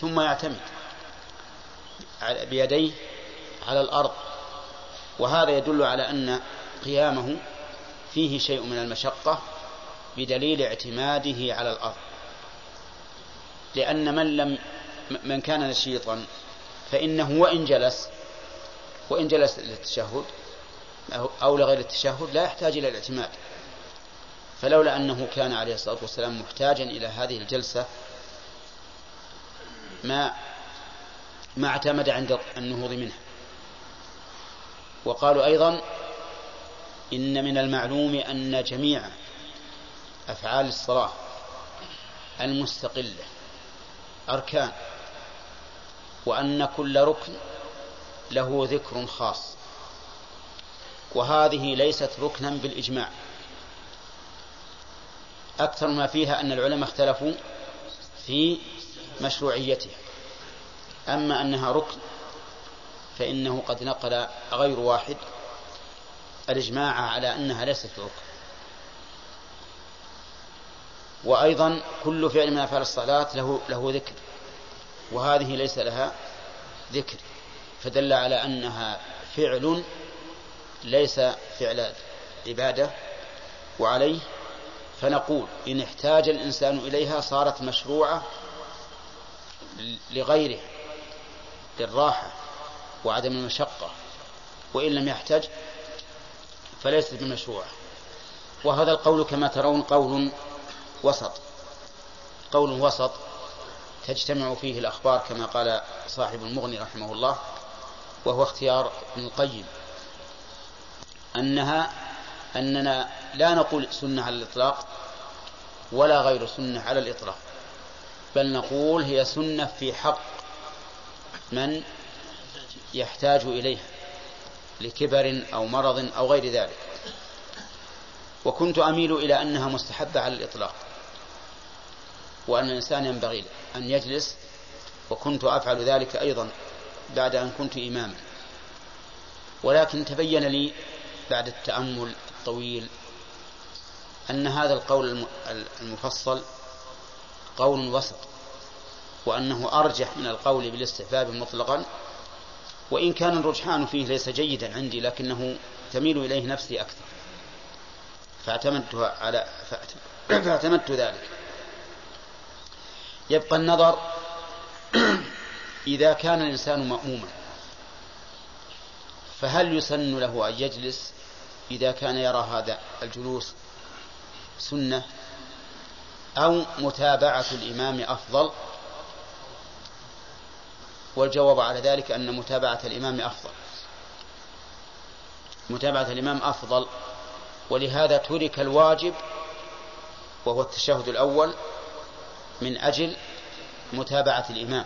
ثم يعتمد بيديه على الأرض. وهذا يدل على أن قيامه فيه شيء من المشقة بدليل اعتماده على الأرض. لأن من لم من كان نشيطا فإنه وإن جلس وإن جلس للتشهد أو لغير التشهد لا يحتاج إلى الاعتماد. فلولا أنه كان عليه الصلاة والسلام محتاجا إلى هذه الجلسة ما ما اعتمد عند النهوض منها وقالوا أيضا إن من المعلوم أن جميع أفعال الصلاة المستقلة أركان وأن كل ركن له ذكر خاص وهذه ليست ركنا بالإجماع. أكثر ما فيها أن العلماء اختلفوا في مشروعيتها. أما أنها ركن فإنه قد نقل غير واحد الإجماع على أنها ليست ركن. وأيضا كل فعل من أفعال الصلاة له له ذكر وهذه ليس لها ذكر فدل على أنها فعل ليس فعل عبادة وعليه فنقول إن احتاج الإنسان إليها صارت مشروعة لغيره للراحة وعدم المشقة وإن لم يحتج فليست بمشروعة. وهذا القول كما ترون قول وسط قول وسط تجتمع فيه الأخبار كما قال صاحب المغني رحمه الله وهو اختيار ابن القيم أنها أننا لا نقول سنة على الإطلاق ولا غير سنة على الإطلاق بل نقول هي سنة في حق من يحتاج إليها لكبر أو مرض أو غير ذلك. وكنت أميل إلى أنها مستحبة على الإطلاق وأن الإنسان ينبغي أن يجلس وكنت أفعل ذلك أيضا بعد أن كنت إماما. ولكن تبين لي بعد التأمل الطويل أن هذا القول المفصل قول وسط وأنه أرجح من القول بالاستحباب مطلقا وإن كان الرجحان فيه ليس جيدا عندي لكنه تميل إليه نفسي أكثر. فاعتمدت على <clears throat> فاعتمدت ذلك. يبقى النظر <clears throat> إذا كان الإنسان مأموما فهل يسن له أن يجلس إذا كان يرى هذا الجلوس سنة أو متابعة الإمام أفضل؟ والجواب على ذلك أن متابعة الإمام أفضل. متابعة الإمام أفضل ولهذا ترك الواجب وهو التشهد الأول من أجل متابعة الإمام.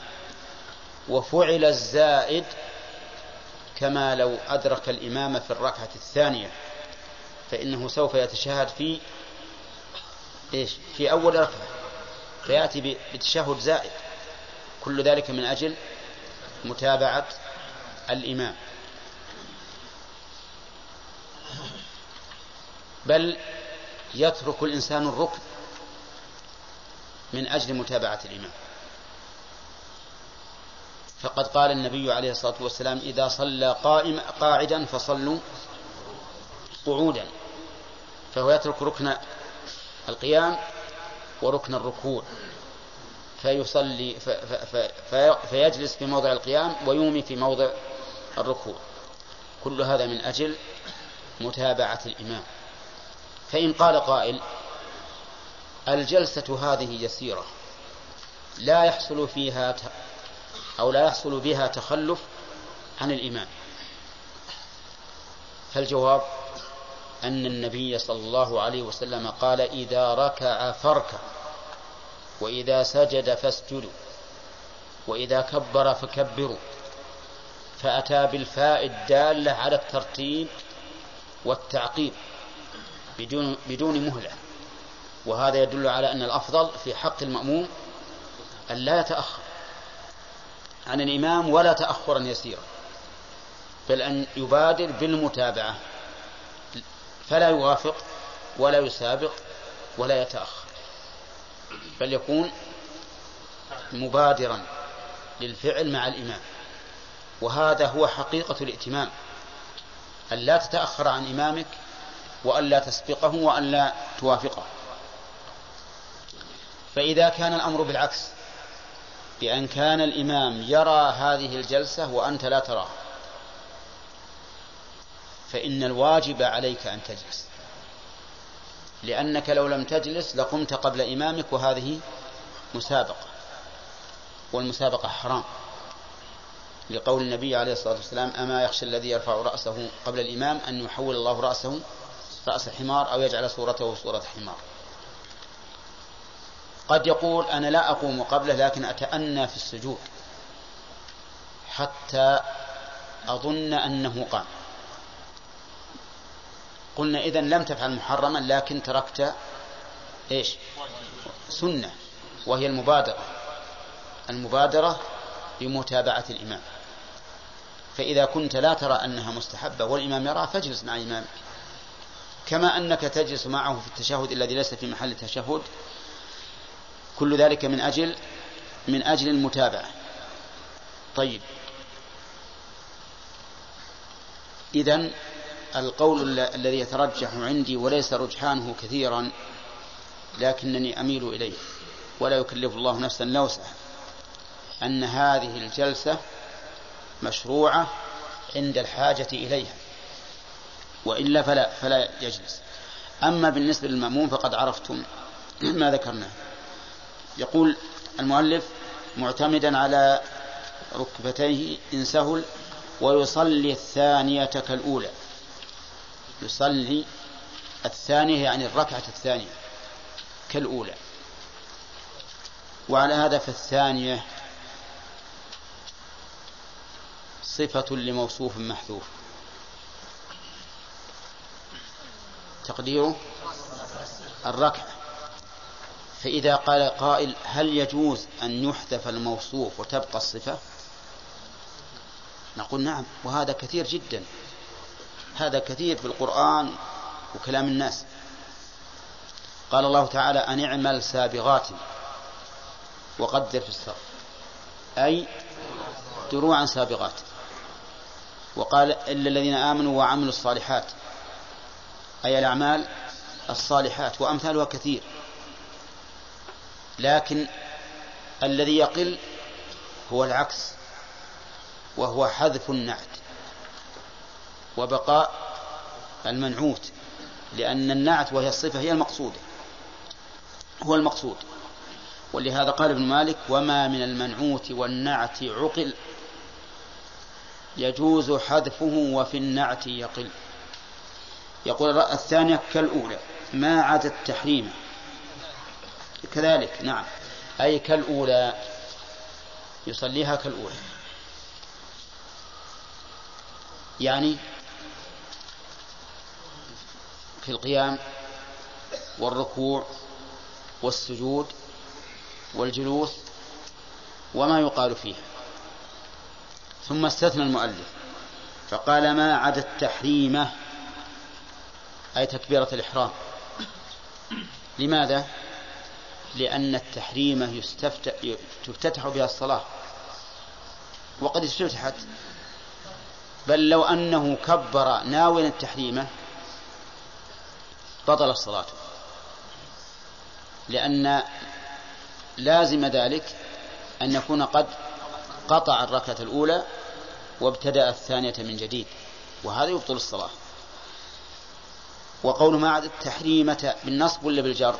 وفعل الزائد كما لو أدرك الإمام في الركعة الثانية فإنه سوف يتشهد في إيش؟ في أول ركعة فيأتي بتشهد زائد كل ذلك من أجل متابعة الإمام. بل يترك الإنسان الركن من أجل متابعة الإمام. فقد قال النبي عليه الصلاة والسلام إذا صلى قائم قاعدا فصلوا قعودا. فهو يترك ركن القيام وركن الركوع. فيصلي في في في فيجلس في موضع القيام ويومي في موضع الركوع. كل هذا من أجل متابعة الإمام. فإن قال قائل الجلسة هذه يسيرة. لا يحصل فيها أو لا يحصل بها تخلف عن الإمام. فالجواب أن النبي صلى الله عليه وسلم قال إذا ركع فاركع وإذا سجد فاسجدوا وإذا كبر فكبروا. فأتى بالفاء الدالة على الترتيب والتعقيب بدون بدون مهلة. وهذا يدل على أن الأفضل في حق المأموم أن لا يتأخر. عن الإمام ولا تأخرا يسيرا. بل أن يبادر بالمتابعة. فلا يوافق ولا يسابق ولا يتأخر. بل يكون مبادرا للفعل مع الإمام. وهذا هو حقيقة الائتمام أن لا تتأخر عن إمامك وأن لا تسبقه وأن لا توافقه. فإذا كان الأمر بالعكس بأن كان الإمام يرى هذه الجلسة وأنت لا تراها فإن الواجب عليك أن تجلس. لأنك لو لم تجلس لقمت قبل إمامك وهذه مسابقة. والمسابقة حرام. لقول النبي عليه الصلاة والسلام أما يخشى الذي يرفع رأسه قبل الإمام أن يحول الله رأسه رأس حمار أو يجعل صورته صورة حمار. قد يقول أنا لا أقوم قبله لكن أتأنى في السجود حتى أظن أنه قام. قلنا إذا لم تفعل محرما لكن تركت إيش؟ سنة وهي المبادرة. المبادرة بمتابعة الإمام. فإذا كنت لا ترى أنها مستحبة والإمام يراها فاجلس مع إمامك. كما أنك تجلس معه في التشهد الذي ليس في محل التشهد كل ذلك من أجل من أجل المتابعة. طيب. إذا القول الذي يترجح عندي وليس رجحانه كثيرا لكنني أميل إليه ولا يكلف الله نفسا لوسعها أن هذه الجلسة مشروعة عند الحاجة إليها وإلا فلا فلا يجلس. أما بالنسبة للمأموم فقد عرفتم ما ذكرناه. يقول المؤلف معتمدا على ركبتيه إن سهل ويصلي الثانية كالأولى. يصلي الثانية يعني الركعة الثانية كالأولى. وعلى هذا فالثانية صفة لموصوف محذوف. تقديره؟ الركعة. فإذا قال قائل هل يجوز أن يحذف الموصوف وتبقى الصفة؟ نقول نعم وهذا كثير جدا. هذا كثير في القرآن وكلام الناس. قال الله تعالى أن اعمل سابغات وقدر في السر. أي دروعا سابغات. وقال إلا الذين آمنوا وعملوا الصالحات. أي الأعمال الصالحات وأمثالها كثير. لكن الذي يقل هو العكس وهو حذف النعت وبقاء المنعوت لأن النعت وهي الصفة هي المقصودة هو المقصود. ولهذا قال ابن مالك وما من المنعوت والنعت عقل يجوز حذفه وفي النعت يقل. يقول الثانية كالأولى ما عدا التحريم كذلك نعم. أي كالأولى يصليها كالأولى. يعني في القيام والركوع والسجود والجلوس وما يقال فيه ثم استثنى المؤلف فقال ما عدا التحريمة أي تكبيرة الإحرام. لماذا؟ لأن التحريمة تفتتح بها الصلاة. وقد استفتحت. بل لو أنه كبر ناويا التحريمة بطل الصلاة. لأن لازم ذلك أن يكون قد قطع الركعة الأولى وابتدأ الثانية من جديد. وهذا يبطل الصلاة. وقول ما عاد التحريمة بالنصب ولا بالجر؟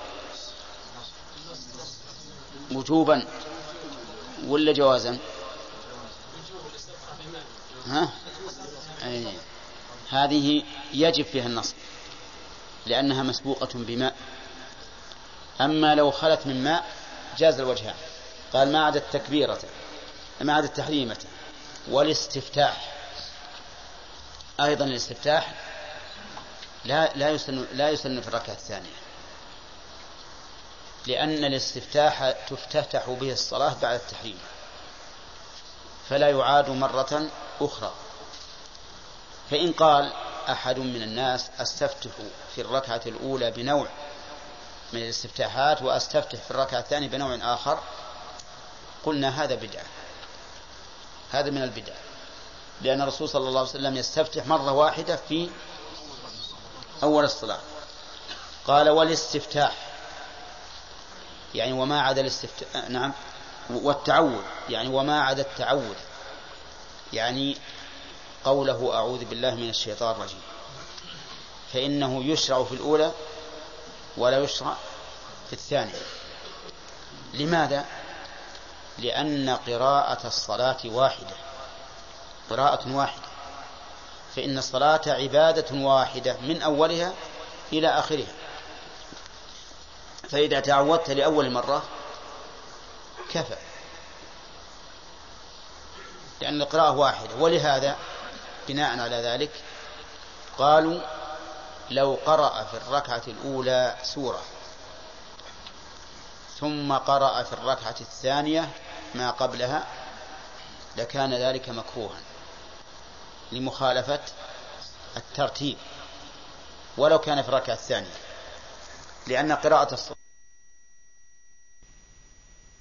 وجوبا ولا جوازا؟ ها؟ أي. هذه يجب فيها النصب لأنها مسبوقة بماء. أما لو خلت من ماء جاز الوجهان قال ما عدا التكبيرة ما عدا التحريمة. والاستفتاح. أيضا الاستفتاح لا لا يسن لا يسن في الركعة الثانية. لأن الاستفتاح تفتتح به الصلاة بعد التحريم فلا يعاد مرة أخرى. فإن قال أحد من الناس أستفتح في الركعة الأولى بنوع من الاستفتاحات وأستفتح في الركعة الثانية بنوع آخر قلنا هذا بدعة. هذا من البدع. لأن الرسول صلى الله عليه وسلم يستفتح مرة واحدة في أول الصلاة. قال والاستفتاح. يعني وما عدا الاستفتاح نعم. والتعوذ يعني وما عدا التعوذ. يعني قوله أعوذ بالله من الشيطان الرجيم. فإنه يشرع في الأولى ولا يشرع في الثانية. لماذا؟ لأن قراءة الصلاة واحدة. قراءة واحدة. فإن الصلاة عبادة واحدة من أولها إلى آخرها. فإذا تعودت لأول مرة كفى. لأن القراءة واحدة. ولهذا بناء على ذلك قالوا لو قرأ في الركعة الأولى سورة ثم قرأ في الركعة الثانية ما قبلها لكان ذلك مكروها لمخالفة الترتيب ولو كان في الركعة الثانية. لأن قراءة